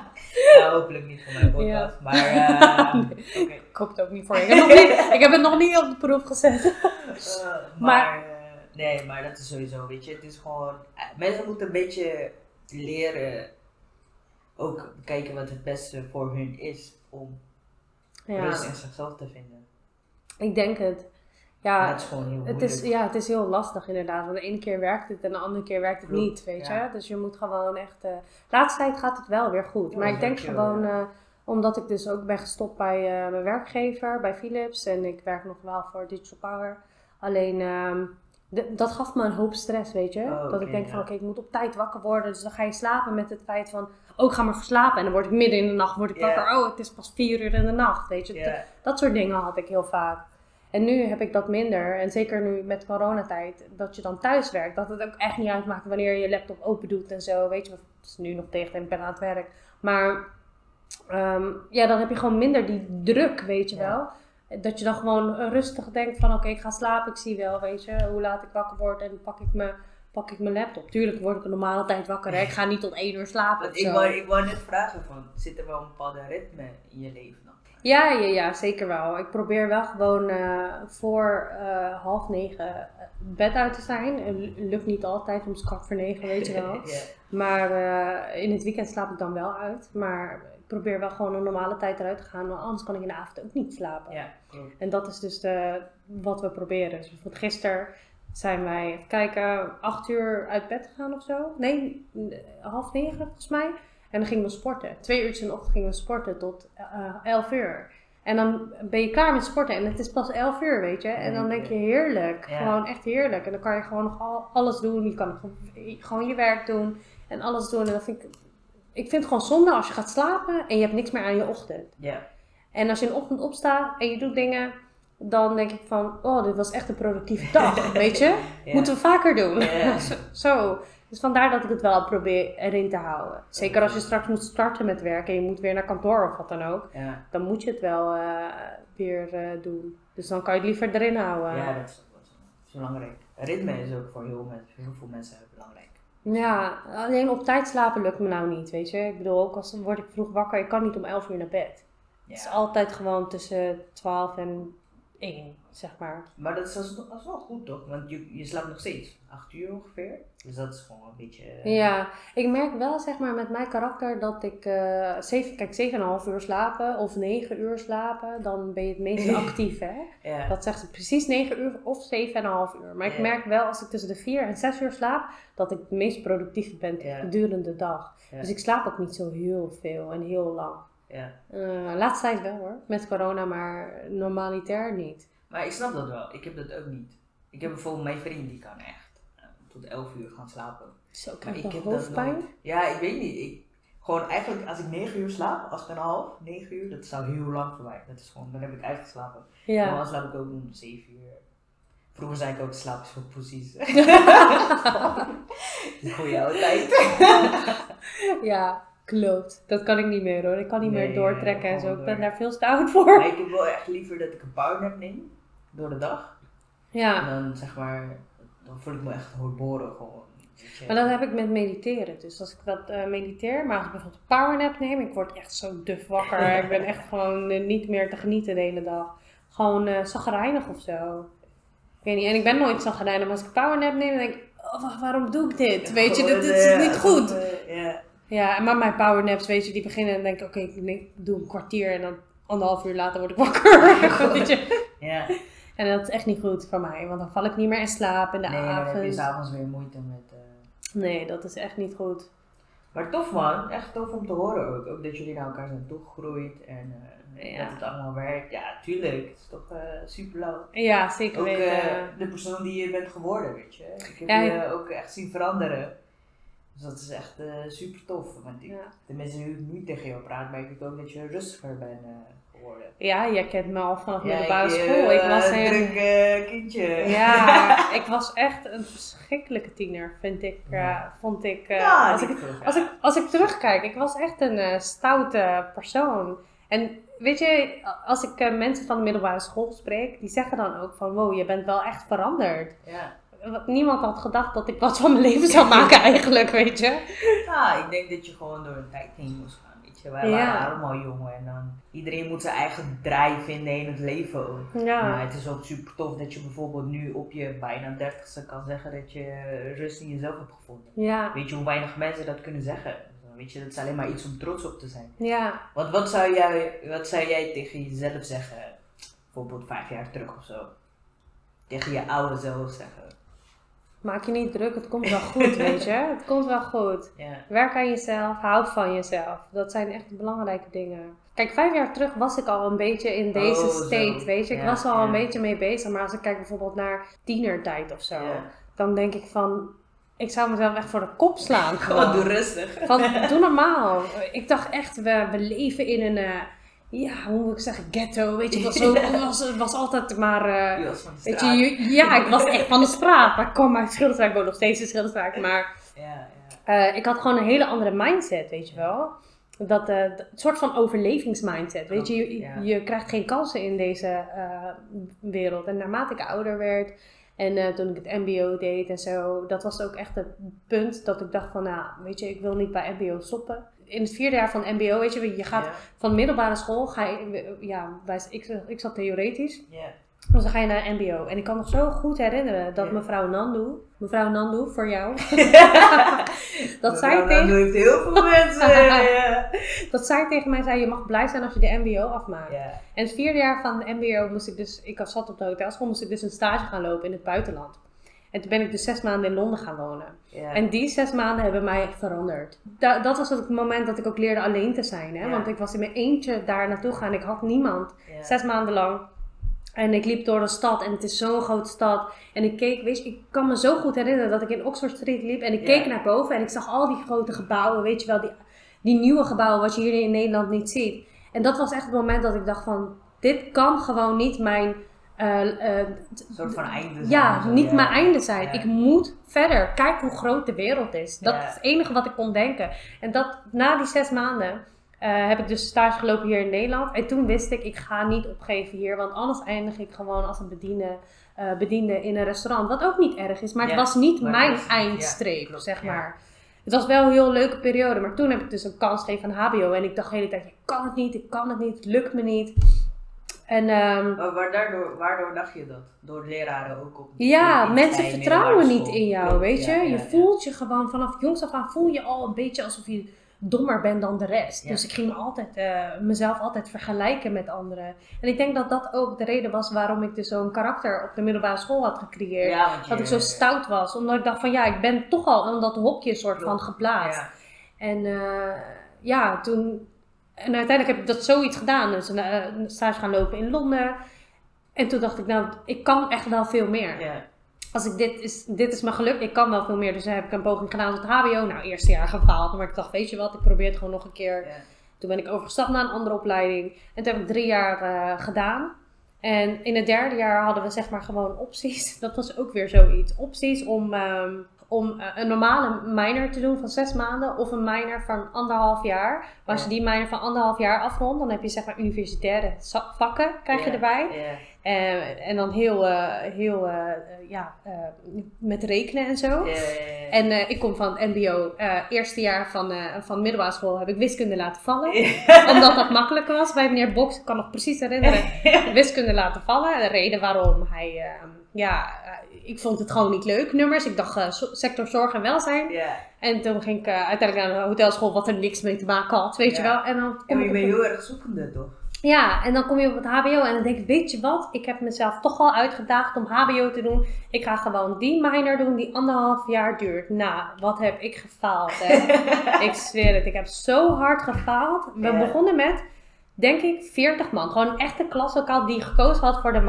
nou, hopelijk niet voor mijn podcast. Ja. Maar oké. Ik hoop het ook niet voor je. Ik heb, nog niet, ik heb het nog niet op de proef gezet. Eh, maar, eh, nee, maar dat is sowieso, weet je, het is gewoon, mensen moeten een beetje leren ook kijken wat het beste voor hun is om Ja, rust in zichzelf te vinden. ik denk het. Ja, dat is gewoon heel het is, ja, het is heel lastig inderdaad. Want de ene keer werkt het en de andere keer werkt het Klopt, niet, weet ja. je. Dus je moet gewoon echt... de laatste tijd gaat het wel weer goed. Ja, maar ik denk gewoon... ja. eh, omdat ik dus ook ben gestopt bij eh, mijn werkgever, bij Philips. En ik werk nog wel voor Digital Power. Alleen, ehm, dat gaf me een hoop stress, weet je. Oh, dat ik denk van, oké, ik moet op tijd wakker worden. Dus dan ga je slapen met het feit van, oh, ik ga maar verslapen. En dan word ik midden in de nacht word ik wakker. Oh, het is pas vier uur in de nacht, weet je. Dat soort dingen had ik heel vaak. En nu heb ik dat minder. En zeker nu met coronatijd, dat je dan thuis werkt. Dat het ook echt niet uitmaakt wanneer je je laptop open doet en zo. Weet je, het is nu nog tegen en ik ben aan het werk. Maar ehm, ja, dan heb je gewoon minder die druk, weet je Ja. wel. Dat je dan gewoon rustig denkt van oké, ik ga slapen, ik zie wel, weet je, hoe laat ik wakker word. En pak ik mijn pak ik mijn laptop. Tuurlijk word ik een normale tijd wakker. Hè? Ik ga niet tot één uur slapen ik wou, ik wou net vragen van, zit er wel een bepaalde ritme in je leven? Ja, ja, ja, zeker wel. Ik probeer wel gewoon eh, voor eh, half negen eh, bed uit te zijn. Lu- lukt niet altijd, soms kwart voor negen, weet je wel. Maar in het weekend slaap ik dan wel uit. Maar ik probeer wel gewoon een normale tijd eruit te gaan. Want anders kan ik in de avond ook niet slapen. ja. En dat is dus de, wat we proberen. Dus bijvoorbeeld gisteren zijn wij, kijken, acht uur uit bed gegaan of zo. Nee, half negen volgens mij. En dan gingen we sporten. Twee uurtjes in de ochtend gingen we sporten tot eh, elf uur. En dan ben je klaar met sporten en het is pas elf uur, weet je. En dan denk je heerlijk. Ja. Gewoon echt heerlijk. En dan kan je gewoon nog al, alles doen. Je kan gewoon- je werk doen en alles doen. En dat vind ik, ik vind het gewoon zonde als je gaat slapen en je hebt niks meer aan je ochtend. Ja, En als je in de ochtend opstaat en je doet dingen, dan denk ik van, oh, dit was echt een productieve dag, weet je? ja. Moeten we vaker doen. Ja. Zo. Dus vandaar dat ik het wel probeer erin te houden. Zeker als je straks moet starten met werken en je moet weer naar kantoor of wat dan ook, ja. dan moet je het wel eh, weer eh, doen. Dus dan kan je het liever erin houden. ja, dat is. Dat is belangrijk. Ritme is ook voor heel, veel mensen belangrijk. Ja, alleen op tijd slapen lukt me nou niet, weet je. Ik bedoel, ook als word ik vroeg wakker, ik kan niet om 11 uur naar bed. Het is altijd gewoon tussen 12 en 1, zeg maar. Maar dat is, wel goed toch? Want je, je slaapt nog steeds 8 uur ongeveer. Dus dat is gewoon een beetje. eh, Ja, ik merk wel zeg maar met mijn karakter dat ik eh zeven, kijk, 7,5 uur slapen of 9 uur slapen, dan ben je het meest actief hè. Ja. Dat zegt ze precies 9 uur of 7,5 uur. Maar ik merk wel als ik tussen de 4 en 6 uur slaap, dat ik het meest productief ben Ja. gedurende de dag. Dus ik slaap ook niet zo heel veel en heel lang. ja. Eh laatste tijd wel hoor, met corona, maar normalitair niet. Maar ik snap dat wel. Ik heb dat ook niet. Ik heb bijvoorbeeld mijn vriend die kan echt eh, tot 11 uur gaan slapen. Zo krijg ik heb dat hoofdpijn. Ja, ik weet niet. Ik, gewoon eigenlijk als ik 9 uur slaap, 8,5, 9 uur, dat zou heel lang voor mij. Dat is gewoon, dan heb ik uitgeslapen. Ja. Normaal slaap ik ook om 7 uur. Vroeger zei ik ook, slaap is voor precies. Die goede oude tijd. ja, klopt. Dat kan ik niet meer hoor. Ik kan niet Nee, meer doortrekken en zo. Ik ben daar veel oud voor. Maar ik heb wel echt liever dat ik een powernap neem door de dag. En Ja, dan zeg maar, dan voel ik me echt herboren gewoon. maar dat heb ik met mediteren. Dus als ik dat eh, mediteer, maar als ik bijvoorbeeld een powernap neem, ik word echt zo duf wakker. ik ben echt gewoon eh, niet meer te genieten de hele dag. Gewoon zagrijnig of zo. Ik weet niet. En ik ben nooit zagrijnig, maar als ik een powernap neem, dan denk ik, oh, wa- waarom doe ik dit? Weet je, dit, dit is niet goed. Ja. Ja, maar mijn powernaps, weet je, die beginnen en denk ik, oké, ik doe een kwartier en dan anderhalf uur later word ik wakker. je. En dat is echt niet goed voor mij, want dan val ik niet meer in slaap in de Nee, dan heb je avond. s'avonds weer moeite met... eh, Nee, dat is echt niet goed. Maar tof man, echt tof om te horen ook. Ook dat jullie naar elkaar zijn toegegroeid en eh, Ja. dat het allemaal werkt. Ja, tuurlijk. Het is toch eh super leuk. Ja, zeker Ook weten. de persoon die je bent geworden, weet je. Ik heb Ja, je ook echt zien veranderen. Dus dat is echt super tof. Want ik, Ja. de mensen die nu tegen jou praten, merk ik ook dat je rustiger bent eh, ja, jij kent me al vanaf Ja, middelbare ik, school. eh, Ik was een druk eh, kindje. Ja, ik was echt een verschrikkelijke tiener, vind ik. eh, vond ik, eh, Ja, als, ik als, ik, als ik terugkijk, ik was echt een eh, stoute persoon. En weet je, als ik eh, mensen van de middelbare school spreek, die zeggen dan ook van, wow, je bent wel echt veranderd. Ja. Want Niemand had gedacht dat ik wat van mijn leven zou maken eigenlijk, weet je. Ja, ik denk dat je gewoon door een tijd heen moest je, wij Ja. waren allemaal jong en dan iedereen moet zijn eigen draai vinden in het leven ook. Maar Ja, het is ook super tof dat je bijvoorbeeld nu op je bijna dertigste kan zeggen dat je rust in jezelf hebt gevonden. ja, Weet je hoe weinig mensen dat kunnen zeggen? Weet je, dat is alleen maar iets om trots op te zijn. ja. Want wat zou jij, wat zou jij tegen jezelf zeggen, bijvoorbeeld vijf jaar terug of zo? Tegen je oude zelf zeggen. Maak je niet druk, het komt wel goed, weet je. Het komt wel goed. Ja. Werk aan jezelf, hou van jezelf. Dat zijn echt belangrijke dingen. Kijk, vijf jaar terug was ik al een beetje in deze Oh, zo. state, weet je. Ik was er al ja. een beetje mee bezig. Maar als ik kijk bijvoorbeeld naar tienertijd of zo, dan denk ik van... Ik zou mezelf echt voor de kop slaan. Gewoon Gewoon. doe rustig. Van, doe normaal. Ik dacht echt, we, we leven in een... eh, ja, hoe moet ik zeggen, ghetto, weet je. Was, zo, was, het was altijd maar... was de Weet je, ja, ik was echt van de straat. Maar ik kwam uit Schilderswijk, ik woon nog steeds in Schilderswijk. Maar Ja, ja. eh, ik had gewoon een hele andere mindset, weet je wel. Dat, eh, dat- soort van overlevingsmindset, weet je. Je, Ja. je krijgt geen kansen in deze wereld. En naarmate ik ouder werd En toen ik het MBO deed en zo, dat was ook echt het punt dat ik dacht van, nou, weet je, ik wil niet bij MBO stoppen. In het vierde jaar van MBO, weet je, je gaat Ja. van middelbare school, ga je, ja, wij, ik, ik zat theoretisch, Ja. dus dan ga je naar MBO. En ik kan me zo goed herinneren dat Ja. mevrouw Nandu, mevrouw Nandu voor jou, dat zij, Nandu tegen, heeft heel veel mensen. dat zij tegen mij zei, je mag blij zijn als je de MBO afmaakt. Ja. En het vierde jaar van de MBO moest ik dus, ik zat op de hotelschool, moest ik dus een stage gaan lopen in het buitenland. En toen ben ik dus zes maanden in Londen gaan wonen. En die zes maanden hebben mij veranderd. Da- dat was het moment dat ik ook leerde alleen te zijn. Hè? Want ik was in mijn eentje daar naartoe gaan. Ik had niemand. Zes maanden lang. En ik liep door de stad en het is zo'n grote stad. En ik keek, weet je, ik kan me zo goed herinneren dat ik in Oxford Street liep. En ik keek naar boven en ik zag al die grote gebouwen, weet je wel, die, die nieuwe gebouwen wat je hier in Nederland niet ziet. En dat was echt het moment dat ik dacht van, dit kan gewoon niet mijn... eh, eh, Een soort van einde. zijn ja, niet ja. mijn einde zijn. Ja. Ik moet verder. Kijk hoe groot de wereld is. Dat Ja. is het enige wat ik kon denken. En dat, na die zes maanden eh, heb ik dus stage gelopen hier in Nederland. En toen wist ik, ik ga niet opgeven hier. Want anders eindig ik gewoon als een bediende, bediende in een restaurant. Wat ook niet erg is. Maar het was niet maar mijn ja, eindstreep, klopt, zeg maar. Het was wel een heel leuke periode. Maar toen heb ik dus een kans gegeven aan HBO. En ik dacht de hele tijd, ik kan het niet, ik kan het niet, het lukt me niet. En ehm, Maar daardoor, waardoor dacht je dat? Door leraren ook op Ja, mensen vertrouwen niet in jou, weet je. ja, je ja, voelt je gewoon vanaf jongs af aan voel je al een beetje alsof je dommer bent dan de rest. Dus ik ging me altijd, eh, mezelf altijd vergelijken met anderen. En ik denk dat dat ook de reden was waarom ik dus zo'n karakter op de middelbare school had gecreëerd. Dat ik zo stout was, omdat ik dacht van ja, ik ben toch al in dat hokje soort van geplaatst. En eh, ja, toen. En uiteindelijk heb ik dat zoiets gedaan. Dus een, eh, een stage gaan lopen in Londen. En toen dacht ik, nou, ik kan echt wel veel meer. Als ik dit is, dit is me gelukt, ik kan wel veel meer. Dus dan heb ik een poging gedaan het HBO. Nou, eerste jaar gefaald. Maar ik dacht, weet je wat, ik probeer het gewoon nog een keer. Toen ben ik overgestapt naar een andere opleiding. En toen heb ik drie jaar eh, gedaan. En in het derde jaar hadden we zeg maar gewoon opties. Dat was ook weer zoiets. Opties om, ehm, om eh, een normale minor te doen van zes maanden. Of een minor van anderhalf jaar. Maar als je die minor van anderhalf jaar afrondt, dan heb je zeg maar universitaire vakken krijg je erbij. Ja. Eh, en dan heel, eh, heel ja, met rekenen en zo. En ik kom van het MBO. eerste jaar van, van middelbare school heb ik wiskunde laten vallen. Omdat dat makkelijker was. Bij meneer Boks, ik kan nog precies herinneren. wiskunde laten vallen. De reden waarom hij... ja, eh, ik vond het gewoon niet leuk, nummers. Ik dacht eh, sector zorg en welzijn. En toen ging ik eh, uiteindelijk naar een hotelschool wat er niks mee te maken had, weet je wel. En dan En kom je bent heel erg zoekende, toch? ja, en dan kom je op het HBO en dan denk ik, weet je wat? Ik heb mezelf toch al uitgedaagd om HBO te doen. Ik ga gewoon die minor doen die anderhalf jaar duurt. Nou, wat heb ik gefaald, hè? ik zweer het, ik heb zo hard gefaald. We begonnen met, denk ik, 40 man. Gewoon een echte klaslokaal die gekozen had voor de.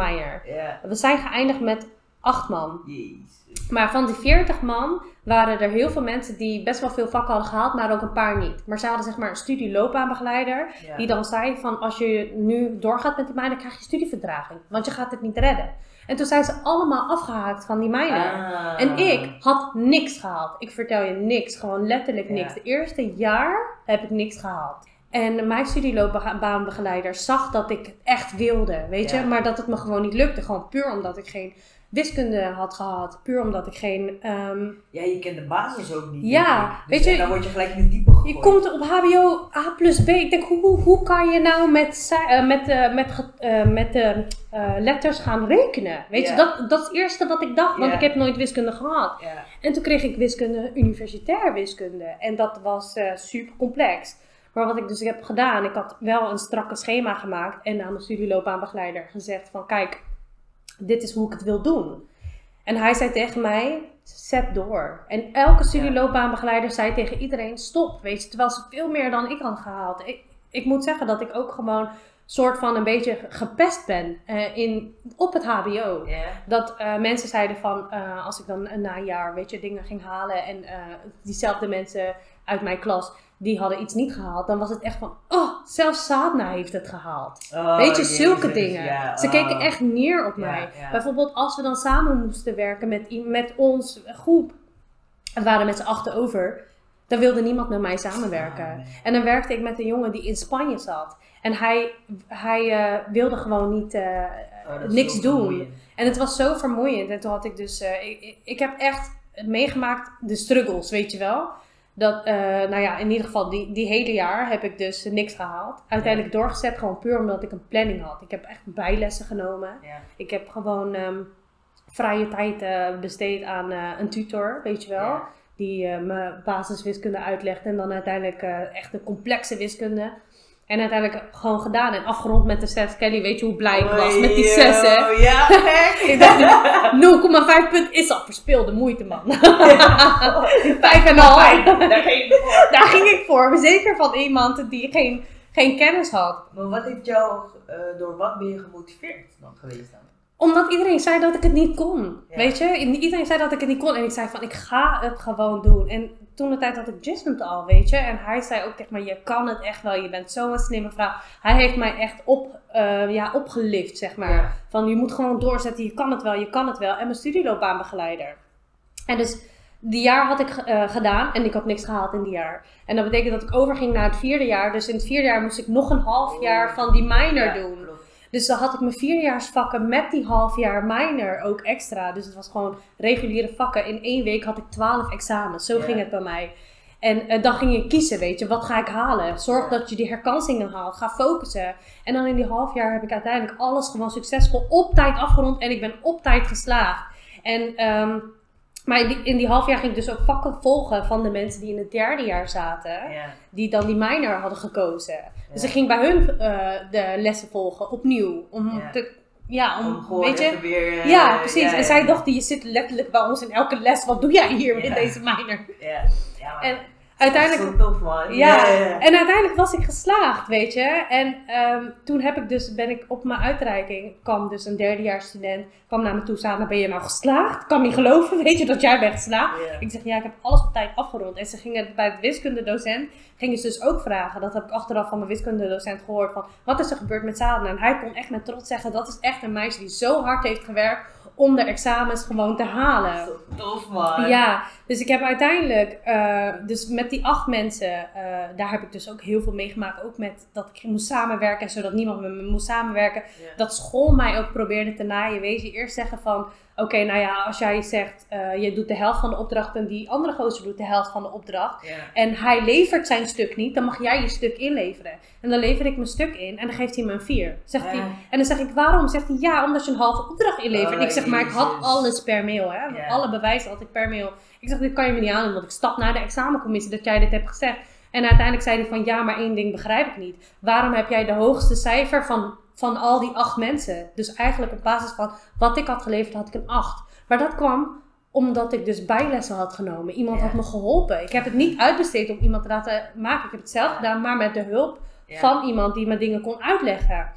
Ja. We zijn geëindigd met 8 man. Jezus. Maar van die 40 man waren er heel veel mensen die best wel veel vakken hadden gehaald, maar ook een paar niet. Maar ze hadden zeg maar een studieloopbaanbegeleider. Die dan zei van als je nu doorgaat met die minor, krijg je studieverdraging. Want je gaat het niet redden. En toen zijn ze allemaal afgehaakt van die minor. Ah. En ik had niks gehaald. Ik vertel je niks. Gewoon letterlijk niks. Ja. De eerste jaar heb ik niks gehaald. En mijn studieloopbaanbegeleider zag dat ik het echt wilde, weet je. Ja. Maar dat het me gewoon niet lukte. Gewoon puur omdat ik geen wiskunde had gehad. Puur omdat ik geen... ehm, Ja, je kent de basis ook niet. Ja. Dus weet je, en dan word je gelijk in het diepe gegooid. Je komt op HBO A plus B. Ik denk, hoe, hoe, kan je nou met, eh, met, eh, met, eh, met de eh, letters gaan rekenen? Weet je, dat, dat is het eerste wat ik dacht, want Ja. ik heb nooit wiskunde gehad. En toen kreeg ik wiskunde, universitair wiskunde. En dat was super complex. Maar wat ik dus heb gedaan, ik had wel een strakke schema gemaakt en aan mijn studieloopbaanbegeleider gezegd van, kijk, dit is hoe ik het wil doen. En hij zei tegen mij, zet door. En elke studieloopbaanbegeleider zei tegen iedereen, stop. Weet je, terwijl ze veel meer dan ik had gehaald. Ik, ik moet zeggen dat ik ook gewoon soort van een beetje gepest ben eh, in, op het hbo. Dat eh, mensen zeiden van, eh, als ik dan na een jaar, weet je, dingen ging halen en diezelfde mensen uit mijn klas, die hadden iets niet gehaald, dan was het echt van, oh, zelfs Sadna heeft het gehaald. Oh, Weet je, jezus, zulke dingen. Ze oh. keken echt neer op mij. Bijvoorbeeld als we dan samen moesten werken met, met ons groep, en we waren met z'n achten over, dan wilde niemand met mij samenwerken. Nee. En dan werkte ik met een jongen die in Spanje zat. En hij, hij eh, wilde gewoon niet, eh, Oh, niks doen. vermoeiend. En het was zo vermoeiend. En toen had ik dus, eh, ik, ik heb echt meegemaakt de struggles, weet je wel. Dat, eh, nou ja, in ieder geval die, die hele jaar heb ik dus niks gehaald. Uiteindelijk doorgezet, gewoon puur omdat ik een planning had. Ik heb echt bijlessen genomen. Ja. Ik heb gewoon ehm, vrije tijd eh, besteed aan eh, een tutor, weet je wel. Ja. Die me basiswiskunde uitlegt en dan uiteindelijk echt de complexe wiskunde. En uiteindelijk gewoon gedaan en afgerond met de 6. Kelly, weet je hoe blij ik was met die 6 hè? Ja, gek. Ik dacht, 0,5 punt is al verspilde moeite, man. 5,5. Daar ging je voor. Daar ging ik voor. Zeker van iemand die geen, geen kennis had. Maar wat heeft jou, eh, door wat ben je gemotiveerd dan geweest dan? Omdat iedereen zei dat ik het niet kon. Ja. Weet je? Iedereen zei dat ik het niet kon. En ik zei van, ik ga het gewoon doen. En toen de tijd had ik Justin al, weet je. En hij zei ook tegen mij, je kan het echt wel. Je bent zo'n slimme vrouw. Hij heeft mij echt op, eh, ja, opgelift, zeg maar. Ja. Van, je moet gewoon doorzetten. Je kan het wel, je kan het wel. En mijn studieloopbaanbegeleider. En dus die jaar had ik eh, gedaan en ik had niks gehaald in die jaar. En dat betekent dat ik overging naar het vierde jaar. Dus in het vierde jaar moest ik nog een half jaar van die minor Ja, doen. Dus dan had ik mijn vierdejaarsvakken met die half jaar minor ook extra. Dus het was gewoon reguliere vakken. In één week had ik twaalf examens. Zo Ja. ging het bij mij. En dan ging je kiezen, weet je, wat ga ik halen? Zorg dat je die herkansingen haalt. Ga focussen. En dan in die half jaar heb ik uiteindelijk alles gewoon succesvol op tijd afgerond. En ik ben op tijd geslaagd. En, ehm, maar in die, in die half jaar ging ik dus ook vakken volgen van de mensen die in het derde jaar zaten Ja. die dan die minor hadden gekozen. Dus ik ging bij hun eh, de lessen volgen opnieuw. Om Ja. te, ja, om, Om gewoon weet je. weer... eh, Ja, precies. ja, en zij dacht, je zit letterlijk bij ons in elke les. Wat doe jij hier in Ja. deze minor? Ja, ja maar En uiteindelijk-. Ja, ja, ja. en uiteindelijk was ik geslaagd, weet je. En ehm, toen heb ik dus, ben ik op mijn uitreiking, kwam dus een derdejaarsstudent, kwam naar me toe, Sana, ben je nou geslaagd? Ik kan niet geloven, weet je, dat jij bent geslaagd. Ik zeg, ja, ik heb alles op tijd afgerond. En ze gingen bij de wiskundedocent, gingen ze dus ook vragen, dat heb ik achteraf van mijn wiskundedocent gehoord, van wat is er gebeurd met Sana? En hij kon echt met trots zeggen, dat is echt een meisje die zo hard heeft gewerkt om de examens gewoon te halen. Tof, man. Ja, dus ik heb uiteindelijk, eh, dus met die acht mensen, eh, daar heb ik dus ook heel veel meegemaakt. Ook met dat ik moest samenwerken en zodat niemand met me moest samenwerken. Ja. Dat school mij ook probeerde te naaien. Weet je, eerst zeggen van, oké, nou ja, als jij zegt, eh, je doet de helft van de opdracht en die andere gozer doet de helft van de opdracht. Ja. En hij levert zijn stuk niet, dan mag jij je stuk inleveren. En dan lever ik mijn stuk in en dan geeft hij me een vier. Zegt Ja. hij, en dan zeg ik, waarom? Zegt hij, ja, omdat je een halve opdracht inlevert. Oh, ik zeg, maar ik had alles per mail, hè. Ja. Alle bewijzen had ik per mail. Ik zeg, dit kan je me niet aandoen, want ik stap naar de examencommissie dat jij dit hebt gezegd. En uiteindelijk zei hij van, ja, maar één ding begrijp ik niet. Waarom heb jij de hoogste cijfer van, van al die acht mensen? Dus eigenlijk op basis van wat ik had geleverd, had ik een acht. Maar dat kwam omdat ik dus bijlessen had genomen. Iemand Ja. had me geholpen. Ik heb het niet uitbesteed om iemand te laten maken. Ik heb het zelf Ja. gedaan, maar met de hulp Ja. van iemand die me dingen kon uitleggen.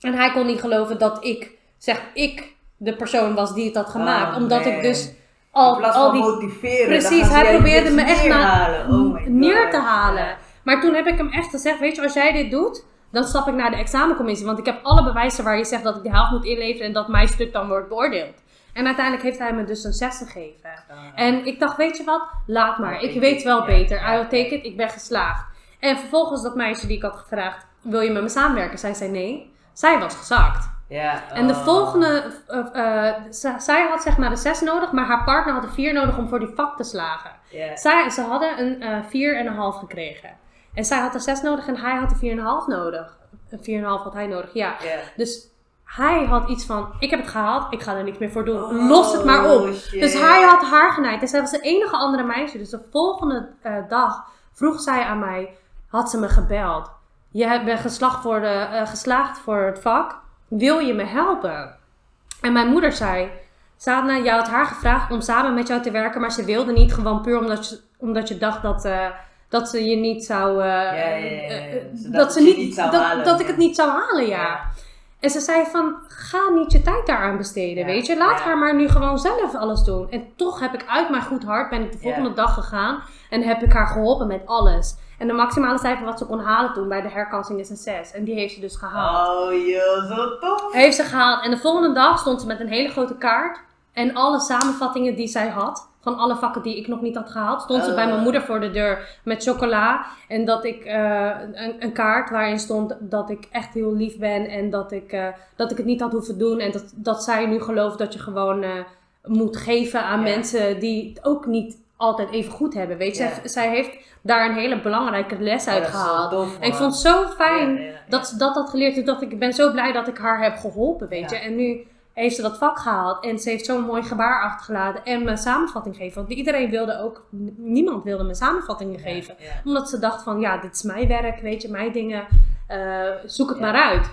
En hij kon niet geloven dat ik, zeg ik, de persoon was die het had gemaakt. Oh, omdat ik dus al, al die motiveren, Precies, hij probeerde me echt neerhalen. Oh neer te halen. Maar toen heb ik hem echt gezegd, weet je, als jij dit doet, dan stap ik naar de examencommissie. Want ik heb alle bewijzen waar je zegt dat ik de helft moet inleveren en dat mijn stuk dan wordt beoordeeld. En uiteindelijk heeft hij me dus een 6 gegeven. Ah. En ik dacht, weet je wat, laat maar. Oh, Ik weet wel beter. I will take it, ik ben geslaagd. En vervolgens dat meisje die ik had gevraagd, wil je met me samenwerken? Zij zei nee. Zij was gezakt. Ja, En de oh. volgende, eh, eh, zij had zeg maar de 6 nodig, maar haar partner had een 4 nodig om voor die vak te slagen. Zij, ze hadden een eh 4,5 gekregen. En zij had een 6 nodig en hij had een 4,5 nodig. Een 4,5 had hij nodig, ja. Dus hij had iets van, ik heb het gehaald, ik ga er niks meer voor doen. Oh, Los het maar op. shit. Dus hij had haar genaaid. En zij was de enige andere meisje. Dus de volgende eh, dag vroeg zij aan mij, had ze me gebeld. Je bent geslaagd voor, de, eh, geslaagd voor het vak. Wil je me helpen? En mijn moeder zei, Sadna, je had haar gevraagd om samen met jou te werken. Maar ze wilde niet gewoon puur omdat je, omdat je dacht dat... eh, dat ze je niet zou. eh, ja, ja, ja. eh, eh, dat, dat ze niet, dat, halen. dat ik het niet zou halen, ja. En ze zei van, ga niet je tijd daaraan besteden, weet je. Laat haar maar nu gewoon zelf alles doen. En toch heb ik uit mijn goed hart, ben ik de volgende dag gegaan. En heb ik haar geholpen met alles. En de maximale cijfer wat ze kon halen toen bij de herkansing is een 6. En die heeft ze dus gehaald. Oh joh, zo tof. Heeft ze gehaald. En de volgende dag stond ze met een hele grote kaart. En alle samenvattingen die zij had. Van alle vakken die ik nog niet had gehaald. Stond ze Oh. bij mijn moeder voor de deur met chocola. En dat ik eh, een, een kaart waarin stond dat ik echt heel lief ben. En dat ik, eh, dat ik het niet had hoeven doen. En dat, dat zij nu gelooft dat je gewoon eh, moet geven aan mensen die het ook niet altijd even goed hebben. Weet je, zij, zij heeft daar een hele belangrijke les Oh, uit dat zo gehaald. En ik vond het zo fijn ja. dat ze dat had geleerd. Toen dacht ik, ik ben zo blij dat ik haar heb geholpen, weet je. En nu heeft ze dat vak gehaald. En ze heeft zo'n mooi gebaar achtergelaten. En mijn samenvatting gegeven. Want iedereen wilde ook, niemand wilde me samenvattingen geven. Ja. Omdat ze dacht van, ja, dit is mijn werk, weet je, mijn dingen. eh, zoek het Ja. maar uit.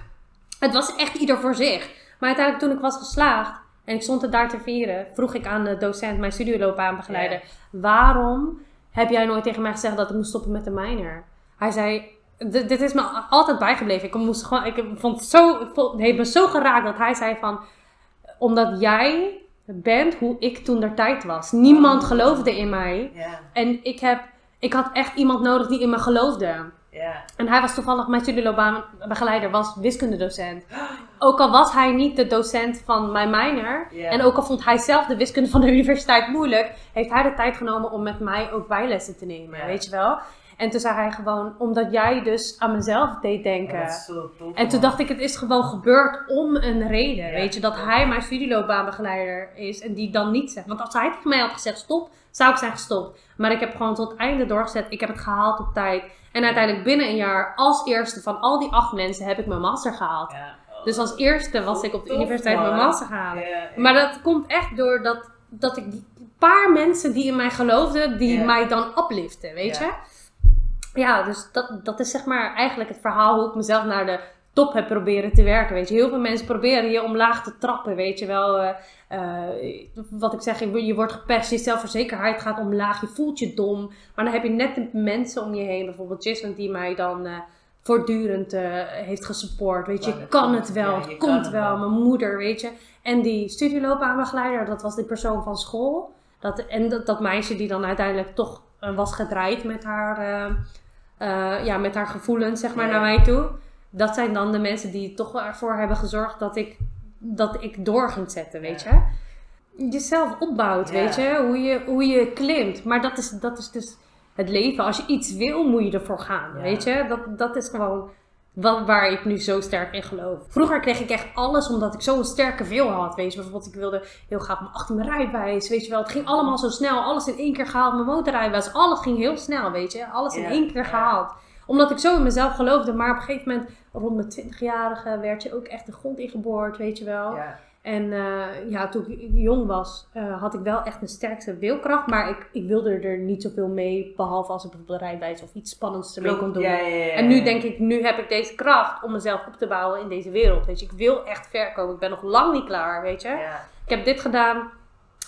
Het was echt ieder voor zich. Maar uiteindelijk toen ik was geslaagd en ik stond het daar te vieren, vroeg ik aan de docent, mijn studieloopbaanbegeleider, waarom heb jij nooit tegen mij gezegd dat ik moest stoppen met de minor? Hij zei, "D- dit is me altijd bijgebleven. Ik, moest gewoon, ik vond het, zo, het heeft me zo geraakt dat hij zei van, omdat jij bent hoe ik toen der tijd was. Niemand Oh. geloofde in mij. En ik, heb, ik had echt iemand nodig die in me geloofde. En hij was toevallig mijn studieloopbaanbegeleider, was wiskundedocent. Ook al was hij niet de docent van mijn minor. En ook al vond hij zelf de wiskunde van de universiteit moeilijk. Heeft hij de tijd genomen om met mij ook bijlessen te nemen, weet je wel. En toen zei hij gewoon, omdat jij dus aan mezelf deed denken. Zo tof, En toen dacht ik, het is gewoon gebeurd om een reden. Ja. Weet je, dat hij mijn studieloopbaanbegeleider is en die dan niet zegt. Want als hij tegen mij had gezegd stop, zou ik zijn gestopt. Maar ik heb gewoon tot het einde doorgezet. Ik heb het gehaald op tijd. En uiteindelijk binnen een jaar, als eerste van al die acht mensen, heb ik mijn master gehaald. Ja. Oh. Dus als eerste was ik op de Tof, universiteit mijn master ja. Maar dat komt echt door dat, dat ik die paar mensen die in mij geloofden, die mij dan upliften, weet je? Ja, dus dat, dat is zeg maar eigenlijk het verhaal hoe ik mezelf naar de top heb proberen te werken, weet je. Heel veel mensen proberen je omlaag te trappen, weet je wel. eh, eh, wat ik zeg, je je wordt gepest, je zelfverzekerheid gaat omlaag, je voelt je dom. Maar dan heb je net de mensen om je heen, bijvoorbeeld Jason, die mij dan eh, voortdurend heeft gesupport. Weet je, dat kan het wel, ja, het komt wel. Mijn moeder, weet je. En die studieloopbaanbegeleider, dat was die persoon van school. Dat, en dat, dat meisje die dan uiteindelijk toch was gedraaid met haar, eh, ja, met haar gevoelens, zeg maar, Ja. naar mij toe. Dat zijn dan de mensen die toch wel ervoor hebben gezorgd dat ik, dat ik door ging zetten, weet Ja. je. Jezelf opbouwt, weet je. Hoe, je. hoe je klimt. Maar dat is, dat is dus het leven. Als je iets wil, moet je ervoor gaan, weet je. Dat, dat is gewoon wat, waar ik nu zo sterk in geloof. Vroeger kreeg ik echt alles omdat ik zo'n sterke wil had. Weet je, bijvoorbeeld, ik wilde heel graag mijn achter mijn rijbewijs. Weet je wel, het ging allemaal zo snel. Alles in één keer gehaald. Mijn motorrijbewijs, alles ging heel snel, weet je. Alles in één keer gehaald. Omdat ik zo in mezelf geloofde. Maar op een gegeven moment, rond mijn 20-jarige, werd je ook echt de grond ingeboord, weet je wel. Ja. En eh, ja, toen ik jong was, eh, had ik wel echt een sterkste wilkracht. Maar ik, ik wilde er niet zoveel mee. Behalve als ik bijvoorbeeld rijbewijs of iets spannends ermee kon doen. Ja, ja, ja, En nu denk ik, nu heb ik deze kracht om mezelf op te bouwen in deze wereld. Weet je, ik wil echt ver komen. Ik ben nog lang niet klaar, weet je. Ik heb dit gedaan.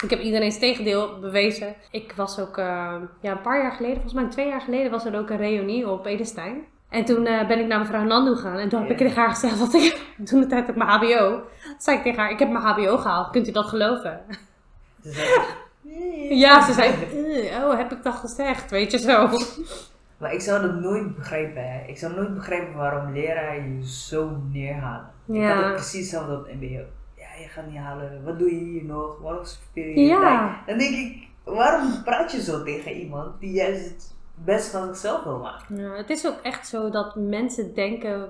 Ik heb iedereen het tegendeel bewezen. Ik was ook, eh, ja, een paar jaar geleden, volgens mij twee jaar geleden, was er ook een reunie op Edestein. En toen eh, ben ik naar mevrouw Nandu gegaan. En toen heb ik tegen haar gezegd dat ik, toen de tijd op mijn HBO, toen zei ik tegen haar, ik heb mijn HBO gehaald. Kunt u dat geloven? Ze zei- Ja, ze zei, "Eh, oh, heb ik dat gezegd? Weet je zo. Maar ik zou dat nooit begrijpen. Hè. Ik zou nooit begrijpen waarom leraren je zo neerhalen. Ik had ook precies hetzelfde op MBO. Ja, je gaat niet halen. Wat doe je hier nog? Waarom je Ja. Dan denk ik, waarom praat je zo tegen iemand die juist het beste van zichzelf wil maken? Ja, het is ook echt zo dat mensen denken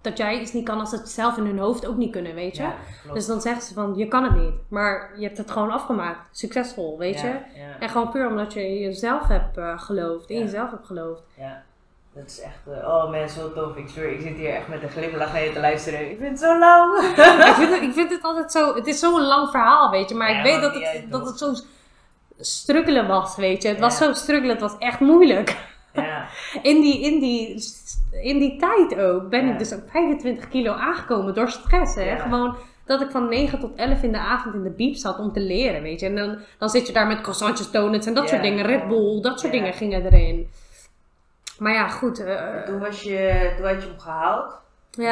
dat jij iets niet kan als ze het zelf in hun hoofd ook niet kunnen, weet je. Ja. Dus dan zeggen ze van, je kan het niet. Maar je hebt het gewoon afgemaakt. Succesvol, weet je. Ja, En gewoon puur omdat je jezelf hebt eh, geloofd. In jezelf hebt geloofd. ja. Dat is echt, eh, oh man, zo tof. Ik zweer, ik zit hier echt met een glimlach naar je te luisteren. Ik vind het zo lang. ik, vind het, ik vind het altijd zo... Het is zo'n lang verhaal, weet je. Maar ik weet dat het, dat het zo struggelen was, weet je. Het was zo struggelen. Het was echt moeilijk. Ja, In die, in die, in die tijd ook ben Ja. ik dus ook 25 kilo aangekomen door stress. Hè? Gewoon dat ik van 9 tot 11 in de avond in de biep zat om te leren, weet je. En dan, dan zit je daar met croissantjes, donuts en dat soort dingen. Red Bull, dat soort dingen gingen erin. Maar ja, goed. eh, toen, was je, toen had je hem gehaald.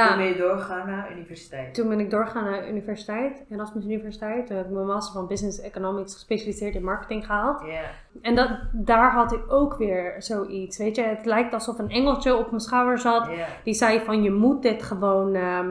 Toen ben je doorgegaan naar universiteit. toen ben ik doorgegaan naar universiteit, Erasmus Universiteit. Toen heb ik mijn master van Business Economics gespecialiseerd in marketing gehaald. Ja, En dat, daar had ik ook weer zoiets, weet je. Het lijkt alsof een engeltje op mijn schouder zat. Die zei van, je moet dit gewoon... ehm,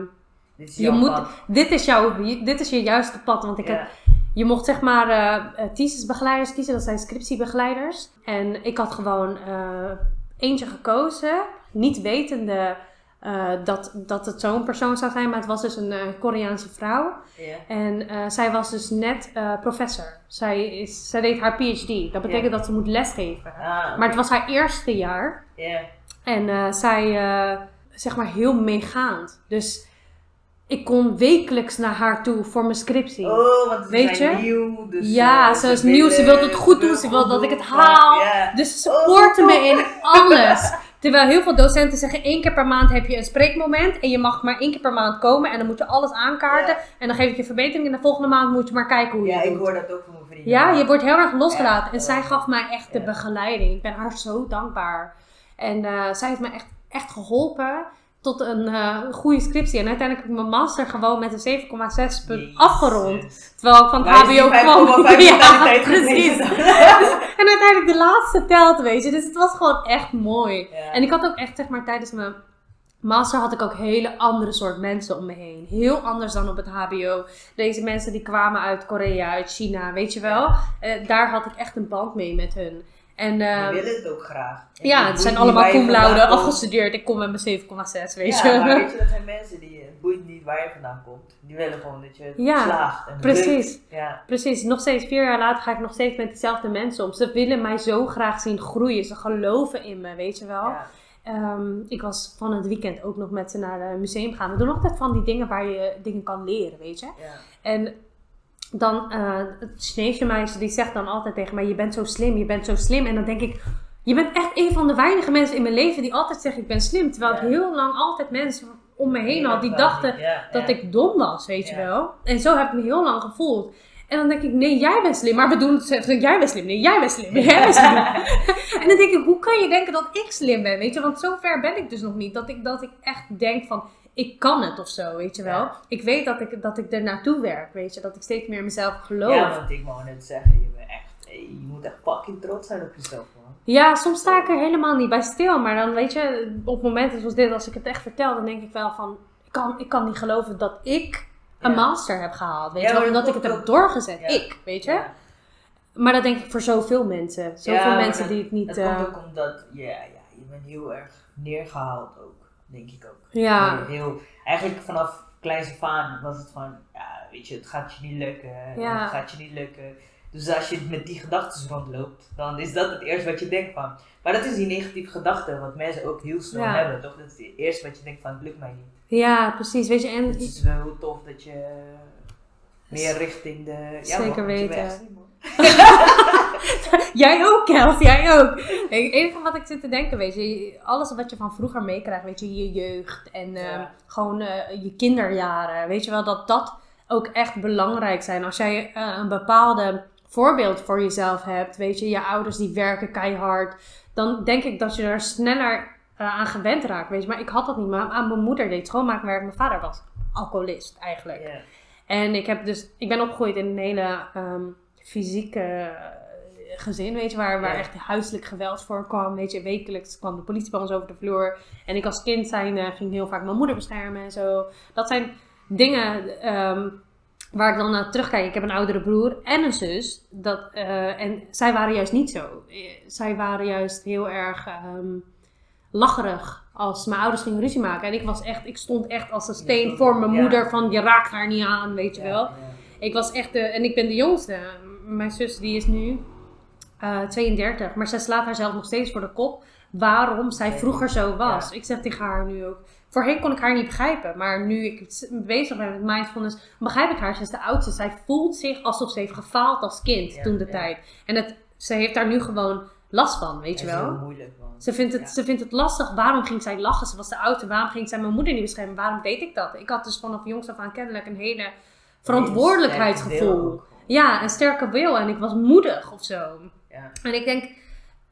Dit is Je jouw moet, pad. dit, is jouw, dit is je juiste pad. Want ik heb je mocht zeg maar eh thesis-begeleiders kiezen, dat zijn scriptiebegeleiders. En ik had gewoon eh, eentje gekozen, niet wetende eh, dat, dat het zo'n persoon zou zijn, maar het was dus een eh, Koreaanse vrouw. En eh, zij was dus net professor. Zij, is, zij deed haar PhD. Dat betekent dat ze moet lesgeven. Ah, Maar het was haar eerste jaar. Ja. En zij, zeg maar, heel meegaand. Dus ik kon wekelijks naar haar toe voor mijn scriptie. Oh, want ze Weet zijn je? nieuw. Dus, Ja, ze is nieuw, ze willen- wil het goed doen, ze wil dat ik het haal. Dus ze supporten Oh, me in alles. Terwijl heel veel docenten zeggen, één keer per maand heb je een spreekmoment. En je mag maar één keer per maand komen. En dan moet je alles aankaarten. Ja. En dan geef ik je verbetering. En de volgende maand moet je maar kijken hoe je Ja, ik doet. hoor dat ook van mijn vrienden. Ja, je wordt heel erg losgelaten. En zij gaf mij echt de begeleiding. Ik ben haar zo dankbaar. En eh, zij heeft me echt, echt geholpen tot een eh, goede scriptie. En uiteindelijk heb ik mijn master gewoon met een 7,6 punt afgerond. Terwijl ik van het HBO kwam. 5,5 Ja, precies. En uiteindelijk de laatste telt, weet je. Dus het was gewoon echt mooi. Ja. En ik had ook echt, zeg maar, tijdens mijn master had ik ook hele andere soort mensen om me heen. Heel anders dan op het HBO. Deze mensen die kwamen uit Korea, uit China, weet je wel. Eh, daar had ik echt een band mee met hun. En Die eh, willen het ook graag. En ja, het zijn allemaal cum laude, afgestudeerd. Ik kom met mijn 7,6, weet ja, je. maar weet je, dat zijn mensen die, het boeit niet waar je vandaan komt. Die willen gewoon dat je Ja, slaagt. En precies. lukt. Ja. Precies, nog steeds vier jaar later ga ik nog steeds met diezelfde mensen om. Ze willen mij zo graag zien groeien. Ze geloven in me, weet je wel. Ja. Ehm, ik was van het weekend ook nog met ze naar het museum gaan. We doen altijd van die dingen waar je dingen kan leren, weet je. Ja. En dan, eh het Chinese meisje die zegt dan altijd tegen mij, je bent zo slim, je bent zo slim. En dan denk ik, je bent echt een van de weinige mensen in mijn leven die altijd zeggen ik ben slim. Terwijl Ja. ik heel lang altijd mensen om me heen had die dachten ja, dat ik dom was, weet je wel. En zo heb ik me heel lang gevoeld. En dan denk ik, nee, jij bent slim. Maar we doen het, jij bent slim. Nee, jij bent slim. Jij bent slim. en dan denk ik, hoe kan je denken dat ik slim ben, weet je? Want zover ben ik dus nog niet. Dat ik, dat ik echt denk van, ik kan het of zo, weet je wel. Ja. Ik weet dat ik, dat ik er naartoe werk, weet je. Dat ik steeds meer in mezelf geloof. Ja, want ik wou net zeggen, je, bent echt, hey, je moet echt fucking trots zijn op jezelf, man. Ja, soms sta ik er helemaal niet bij stil. Maar dan weet je, op momenten zoals dit, als ik het echt vertel, dan denk ik wel van... Ik kan, ik kan niet geloven dat ik een Ja. master heb gehaald. Weet je wel, dat omdat ik het heb doorgezet. Ik, weet je. Maar dat denk ik voor zoveel mensen. Zoveel mensen dat- die het niet... Het eh, komt ook omdat, ja, ja, je bent heel erg neergehaald ook, denk ik ook. ja, Heel, eigenlijk vanaf kleins af aan was het van, ja, weet je, het gaat je niet lukken, Ja. het gaat je niet lukken. Dus als je met die gedachten rondloopt, dan is dat het eerste wat je denkt van. Maar dat is die negatieve gedachte, wat mensen ook heel snel Ja. hebben, toch? Dat is het eerste wat je denkt van, het lukt mij niet. ja, precies. Weet je, en Het is wel heel tof dat je meer richting de... Ja, Zeker weten. jij ook, Kels, jij ook. Het enige wat ik zit te denken, weet je, alles wat je van vroeger meekrijgt, weet je, je jeugd en ehm, gewoon eh, je kinderjaren, weet je wel, dat dat ook echt belangrijk zijn. Als jij eh, een bepaalde voorbeeld voor jezelf hebt, weet je, je ouders die werken keihard, dan denk ik dat je er sneller eh, aan gewend raakt, weet je. Maar ik had dat niet, maar aan mijn moeder deed schoonmaakwerk, mijn vader was alcoholist eigenlijk. En ik heb dus, ik ben opgegroeid in een hele ehm, fysieke gezin, weet je, waar, waar Ja. echt huiselijk geweld voorkwam. Weet je, wekelijks kwam de politie bij ons over de vloer. En ik als kind zijn eh, ging heel vaak mijn moeder beschermen en zo. Dat zijn dingen ehm, waar ik dan naar terugkijk. Ik heb een oudere broer en een zus. Dat, eh, en zij waren juist niet zo. Zij waren juist heel erg ehm, lacherig als mijn ouders gingen ruzie maken. En ik was echt, ik stond echt als een steen voor mijn Ja. moeder van je raakt haar niet aan, weet je Ja, wel. Ik was echt de, en ik ben de jongste. Mijn zus die is nu eh 32, maar zij slaat haarzelf nog steeds voor de kop waarom zij vroeger zo was. Ja. Ik zeg tegen haar nu ook. Voorheen kon ik haar niet begrijpen, maar nu ik bezig ben met mindfulness, begrijp ik haar. Ze is de oudste. Zij voelt zich alsof ze heeft gefaald als kind Ja, toen de ja. tijd. En het, ze heeft daar nu gewoon last van, weet je wel. heel moeilijk. Ze vindt, het, ze vindt het lastig. Waarom ging zij lachen? Ze was de oudste. Waarom ging zij mijn moeder niet beschermen? Waarom deed ik dat? Ik had dus vanaf jongs af aan kennelijk een hele verantwoordelijkheidsgevoel. Ja, een sterke wil. En ik was moedig of zo. Ja. En ik denk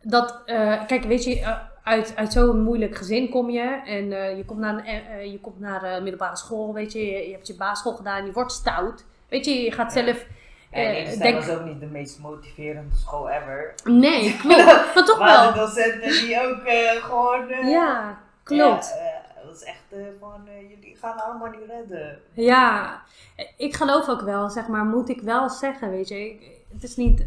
dat, eh, kijk, weet je, eh, uit, uit zo'n moeilijk gezin kom je. En eh, je komt naar, je komt naar middelbare school, weet je. Je, je hebt je basisschool gedaan, je wordt stout. Weet je, je gaat Ja. zelf... En eh, Einstein denk- was ook niet de meest motiverende school ever. Nee, klopt. maar toch wel. de docenten die ook gewoon... Ja, klopt. ja, Dat is echt van, jullie gaan allemaal niet redden. Ja, ik geloof ook wel, zeg maar, moet ik wel zeggen, weet je. Ik, het is niet,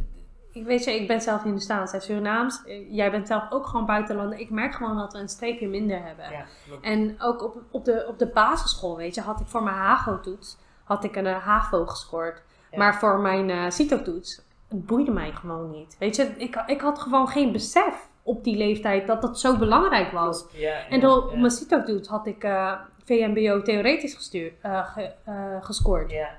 ik weet je, ik ben zelf Hindoestaans en Surinaams. Eh, Jij bent zelf ook gewoon buitenlander. Ik merk gewoon dat we een streepje minder hebben. Ja. En ook op, op, de, op de basisschool, weet je, had ik voor mijn HAGO-toets, had ik een eh, HAVO gescoord. Ja. Maar voor mijn eh CITO-toets, het boeide mij gewoon niet. Weet je, ik, ik had gewoon geen besef op die leeftijd dat dat zo belangrijk was. Ja, En door, mijn CITO-toets had ik eh, VMBO theoretisch gestuur, eh, ge- eh, gescoord. Ja,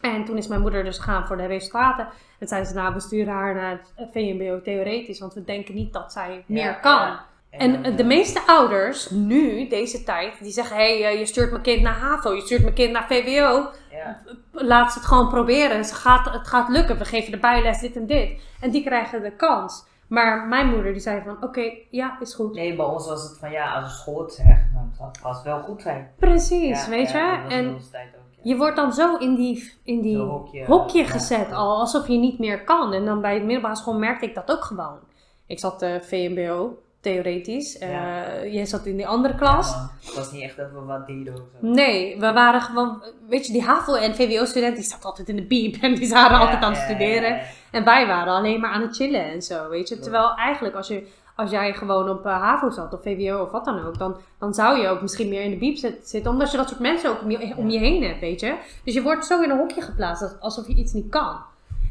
En toen is mijn moeder dus gegaan voor de resultaten. En zei ze, nou, we sturen haar naar het VMBO theoretisch, want we denken niet dat zij meer kan. ja. En de eh, meeste ouders, nu, deze tijd, die zeggen: hé, hey, eh, je stuurt mijn kind naar HAVO, je stuurt mijn kind naar VWO. Ja, Laat ze het gewoon proberen. Ze gaat, het gaat lukken. We geven de bijles, dit en dit. En die krijgen de kans. Maar mijn moeder die zei van, oké, ja, is goed. nee, bij ons was het van, ja, als een school het zegt, dan zal het vast wel goed zijn. Precies, Ja, weet ja, je? En je wordt dan zo in die, in die hokje, ja. gezet al, alsof je niet meer kan. En dan bij het middelbare school merkte ik dat ook gewoon. Ik zat eh VMBO, theoretisch. Eh. Jij zat in die andere klas. Ja. Het was niet echt dat we wat deden of zo. Nee, we waren gewoon, weet je, die HAVO- en VWO-studenten, die zaten altijd in de biep en die waren altijd aan het studeren. En wij waren alleen maar aan het chillen en zo, weet je. Terwijl eigenlijk als, je, als jij gewoon op eh, HAVO zat of VWO of wat dan ook, dan, dan zou je ook misschien meer in de biep zit- zitten. Omdat je dat soort mensen ook om je, om je heen hebt, weet je. Dus je wordt zo in een hokje geplaatst als- alsof je iets niet kan.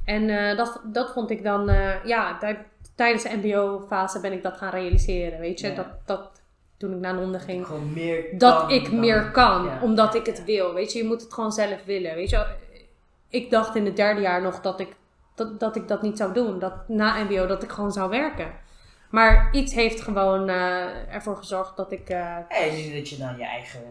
En eh, dat, dat vond ik dan, eh, ja, tij- tijdens de mbo-fase ben ik dat gaan realiseren, weet je. Ja. Dat, dat toen ik naar Londen ging, meer dat ik dan- meer kan, Ja. omdat ik het wil. Weet je, je moet het gewoon zelf willen. Weet je, ik dacht in het derde jaar nog dat ik dat, dat, ik dat niet zou doen. Dat na MBO dat ik gewoon zou werken. Maar iets heeft gewoon eh, ervoor gezorgd dat ik. eh, En nu dat je dan je eigen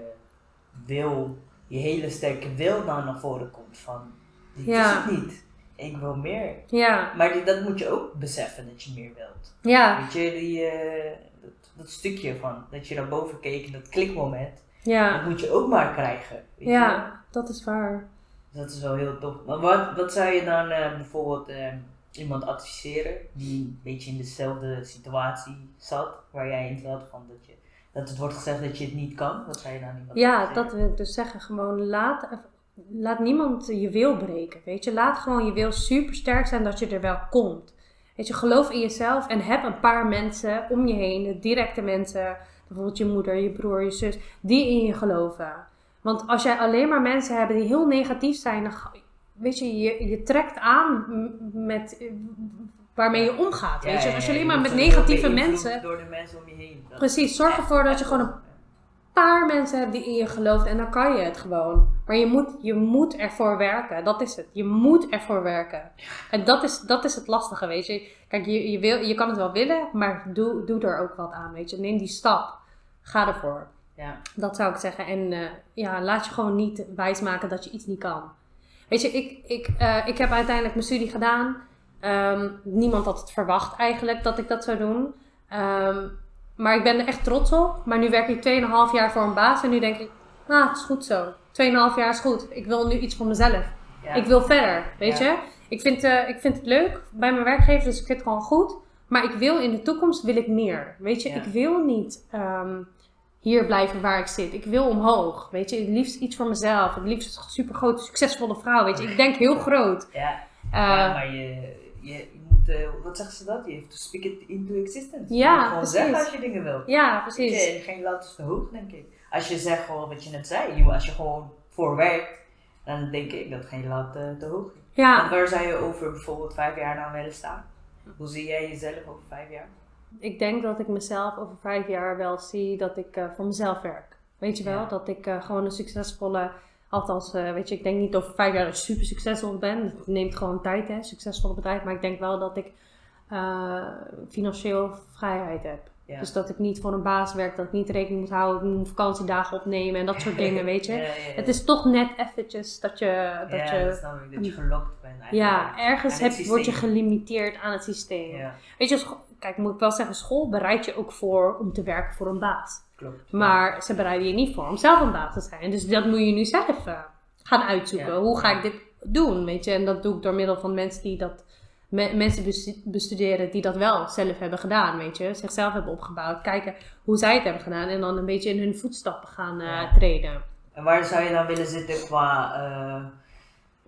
wil, je hele sterke wil dan naar voren komt van, dit Ja. is het niet. Ik wil meer. ja, Maar die, dat moet je ook beseffen dat je meer wilt. ja, Weet je, die, eh, dat, dat stukje van, dat je naar boven keek in dat klikmoment, ja, dat moet je ook maar krijgen. Weet je? ja, dat is waar. Dat is wel heel tof. Maar wat, wat zou je dan bijvoorbeeld eh, iemand adviseren die een beetje in dezelfde situatie zat, waar jij in zat, van dat, je, dat het wordt gezegd dat je het niet kan? Wat zou je dan iemand Ja, adviseren? dat wil ik dus zeggen. Gewoon laat, laat niemand je wil breken. Weet je, laat gewoon je wil super sterk zijn dat je er wel komt. Weet je, geloof in jezelf en heb een paar mensen om je heen, de directe mensen, bijvoorbeeld je moeder, je broer, je zus, die in je geloven. Want als jij alleen maar mensen hebt die heel negatief zijn, dan weet je, je, je trekt aan met eh, waarmee je omgaat. Ja, weet je, als je alleen maar met negatieve mensen Door de mensen om je heen. Precies, zorg ervoor dat je gewoon een paar mensen hebt die in je gelooft en dan kan je het gewoon. Maar je moet, je moet ervoor werken, dat is het. Je moet ervoor werken. En dat is, dat is het lastige, weet je. Kijk, je, je, wil, je kan het wel willen, maar doe, doe er ook wat aan, weet je. Neem die stap. Ga ervoor. Ja, Dat zou ik zeggen. En eh, ja, laat je gewoon niet wijsmaken dat je iets niet kan. Weet je, ik, ik, eh, ik heb uiteindelijk mijn studie gedaan. Ehm, niemand had het verwacht eigenlijk dat ik dat zou doen. Ehm, maar ik ben er echt trots op. Maar nu werk ik 2,5 jaar voor een baas. En nu denk ik, ah, het is goed zo. 2,5 jaar is goed. Ik wil nu iets voor mezelf. ja. Ik wil verder, weet Ja. je. Ik vind, eh, ik vind het leuk bij mijn werkgever, dus ik vind het gewoon goed. Maar ik wil in de toekomst wil ik meer. Weet je, Ja. ik wil niet ehm, hier blijven waar ik zit. Ik wil omhoog. Weet je, het liefst iets voor mezelf. Het liefst een super grote, succesvolle vrouw. Weet je, ik denk heel groot. Ja, Eh, ja, maar je, je, moet, eh, wat zeggen ze dat? Je hebt to speak it into existence. Ja, je moet gewoon precies. zeggen als je dingen wilt. ja, precies. je, en geen lat is te hoog, denk ik. Als je zegt gewoon wat je net zei, als je gewoon voor werkt, dan denk ik dat geen lat eh, te hoog is. En Ja, waar zou je over bijvoorbeeld vijf jaar nou willen staan? Hoe zie jij jezelf over vijf jaar? Ik denk dat ik mezelf over vijf jaar wel zie dat ik eh, voor mezelf werk. Weet je wel, Ja. dat ik eh, gewoon een succesvolle, althans, eh, weet je, ik denk niet over vijf jaar dat ik super succesvol ben. Het neemt gewoon tijd, hè, succesvolle bedrijf. Maar ik denk wel dat ik financieel vrijheid heb. Ja. Dus dat ik niet voor een baas werk, dat ik niet rekening moet houden, ik vakantiedagen opnemen en dat soort dingen, weet je. Ja, ja, ja. Het is toch net eventjes dat je, dat ja, je dat dat je gelokt bent eigenlijk. ja, ergens heb, word je gelimiteerd aan het systeem. Weet je, scho- kijk, moet ik wel zeggen, school bereidt je ook voor om te werken voor een baas. klopt. Maar ze bereiden je niet voor om zelf een baas te zijn. Dus dat moet je nu zelf eh, gaan uitzoeken. Ja. Hoe ga ik dit doen, weet je? En dat doe ik door middel van mensen die dat me- mensen bestu- bestuderen die dat wel zelf hebben gedaan, weet je. Zichzelf hebben opgebouwd. Kijken hoe zij het hebben gedaan. En dan een beetje in hun voetstappen gaan eh, Ja. treden. En waar zou je dan willen zitten qua eh,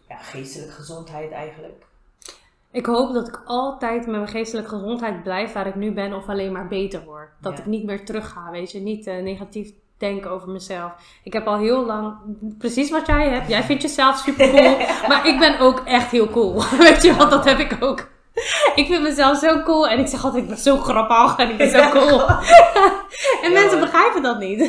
ja, geestelijke gezondheid eigenlijk? Ik hoop dat ik altijd met mijn geestelijke gezondheid blijf waar ik nu ben of alleen maar beter word. Dat Ja. ik niet meer terug ga, weet je. Niet eh, negatief denken over mezelf. Ik heb al heel lang, precies wat jij hebt. Jij vindt jezelf super cool, maar ik ben ook echt heel cool. Weet je, want dat heb ik ook. Ik vind mezelf zo cool en ik zeg altijd, ik ben zo grappig en ik ben zo cool. en Ja, mensen begrijpen dat niet.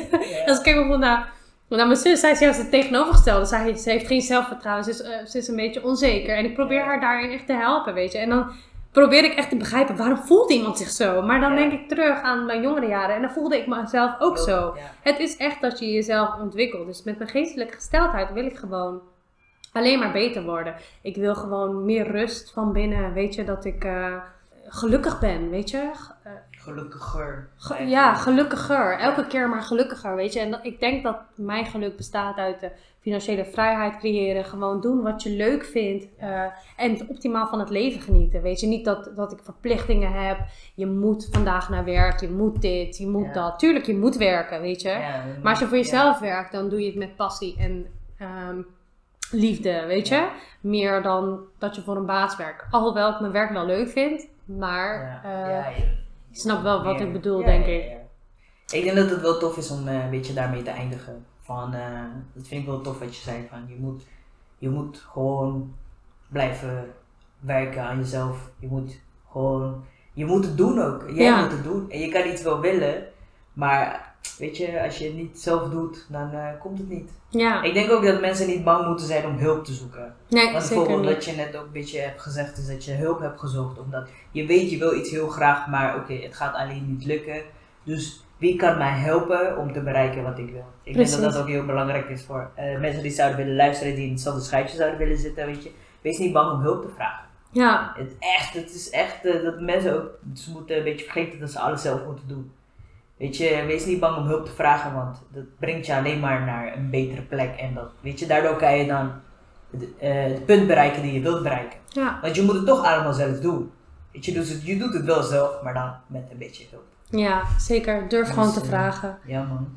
Als ik kijk bijvoorbeeld naar, naar mijn zus, zij is juist het tegenovergestelde. Zij, ze heeft geen zelfvertrouwen, ze is, eh, ze is een beetje onzeker. En ik probeer haar daarin echt te helpen, weet je. En dan probeer ik echt te begrijpen, waarom voelt iemand zich zo? Maar dan Ja. denk ik terug aan mijn jongere jaren en dan voelde ik mezelf ook zo. Ja. Het is echt dat je jezelf ontwikkelt. Dus met mijn geestelijke gesteldheid wil ik gewoon alleen maar beter worden. Ik wil gewoon meer rust van binnen, weet je, dat ik... eh, Gelukkig ben, weet je? Eh, Gelukkiger. Ge- ja, gelukkiger. Elke keer maar gelukkiger, weet je. En dat- ik denk dat mijn geluk bestaat uit de financiële vrijheid creëren. Gewoon doen wat je leuk vindt. eh, en het optimaal van het leven genieten, weet je. Niet dat, dat ik verplichtingen heb. Je moet vandaag naar werk, je moet dit, je moet Ja. dat. Tuurlijk, je moet werken, weet je. Ja, Maar als je voor jezelf werkt, dan doe je het met passie en ehm, liefde, weet je. Meer dan dat je voor een baas werkt. Alhoewel ik mijn werk wel leuk vind. Maar eh. Ik snap wel wat ik bedoel, denk ik. Ik denk dat het wel tof is om eh, een beetje daarmee te eindigen. Van, eh, dat vind ik wel tof wat je zei. Van, je, moet, je moet gewoon blijven werken aan jezelf. Je moet gewoon, je moet het doen ook. Jij Ja. moet het doen. En je kan iets wel willen, maar weet je, als je het niet zelf doet, dan eh, komt het niet. Ja, Ik denk ook dat mensen niet bang moeten zijn om hulp te zoeken. nee, Want bijvoorbeeld niet. wat je net ook een beetje hebt gezegd, is dat je hulp hebt gezocht. Omdat je weet, je wil iets heel graag, maar oké, het gaat alleen niet lukken. Dus wie kan mij helpen om te bereiken wat ik wil? Ik Precies. denk dat dat ook heel belangrijk is voor eh, mensen die zouden willen luisteren, die in hetzelfde schuitje zouden willen zitten, weet je. Wees niet bang om hulp te vragen. Ja, Het, echt, het is echt eh, dat mensen ook, ze moeten een beetje vergeten dat ze alles zelf moeten doen. Weet je, wees niet bang om hulp te vragen, want dat brengt je alleen maar naar een betere plek. En dat, weet je, daardoor kan je dan het, eh, het punt bereiken die je wilt bereiken. ja, Want je moet het toch allemaal zelf doen. Weet je, dus het, je doet het wel zelf, maar dan met een beetje hulp. ja, zeker. Durf Dus, gewoon te eh, vragen. Ja man.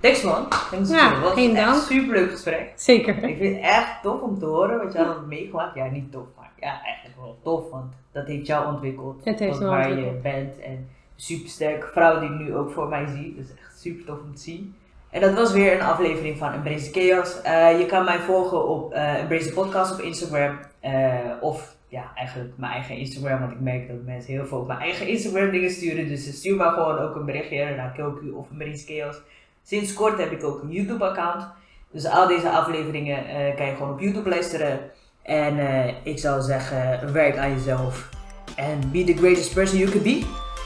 Thanks man. Thanks Ja, was geen dank. een superleuk gesprek. Zeker. Ik vind het echt tof om te horen wat je allemaal hebt meegemaakt. Ja, niet tof, maar ja, eigenlijk wel tof. Want dat heeft jou ontwikkeld. Het heeft tot waar je bent. En super sterke vrouw die ik nu ook voor mij zie. Dus echt super tof om te zien. En dat was weer een aflevering van Embrace Chaos. Eh, je kan mij volgen op eh Embrace Podcast op Instagram. Eh, of ja, eigenlijk mijn eigen Instagram. Want ik merk dat mensen heel veel op mijn eigen Instagram dingen sturen. Dus stuur maar gewoon ook een berichtje naar Koku of Embrace Chaos. Sinds kort heb ik ook een YouTube account. Dus al deze afleveringen kan je gewoon op YouTube luisteren. En ik zou zeggen, werk aan jezelf. En be the greatest person you can be.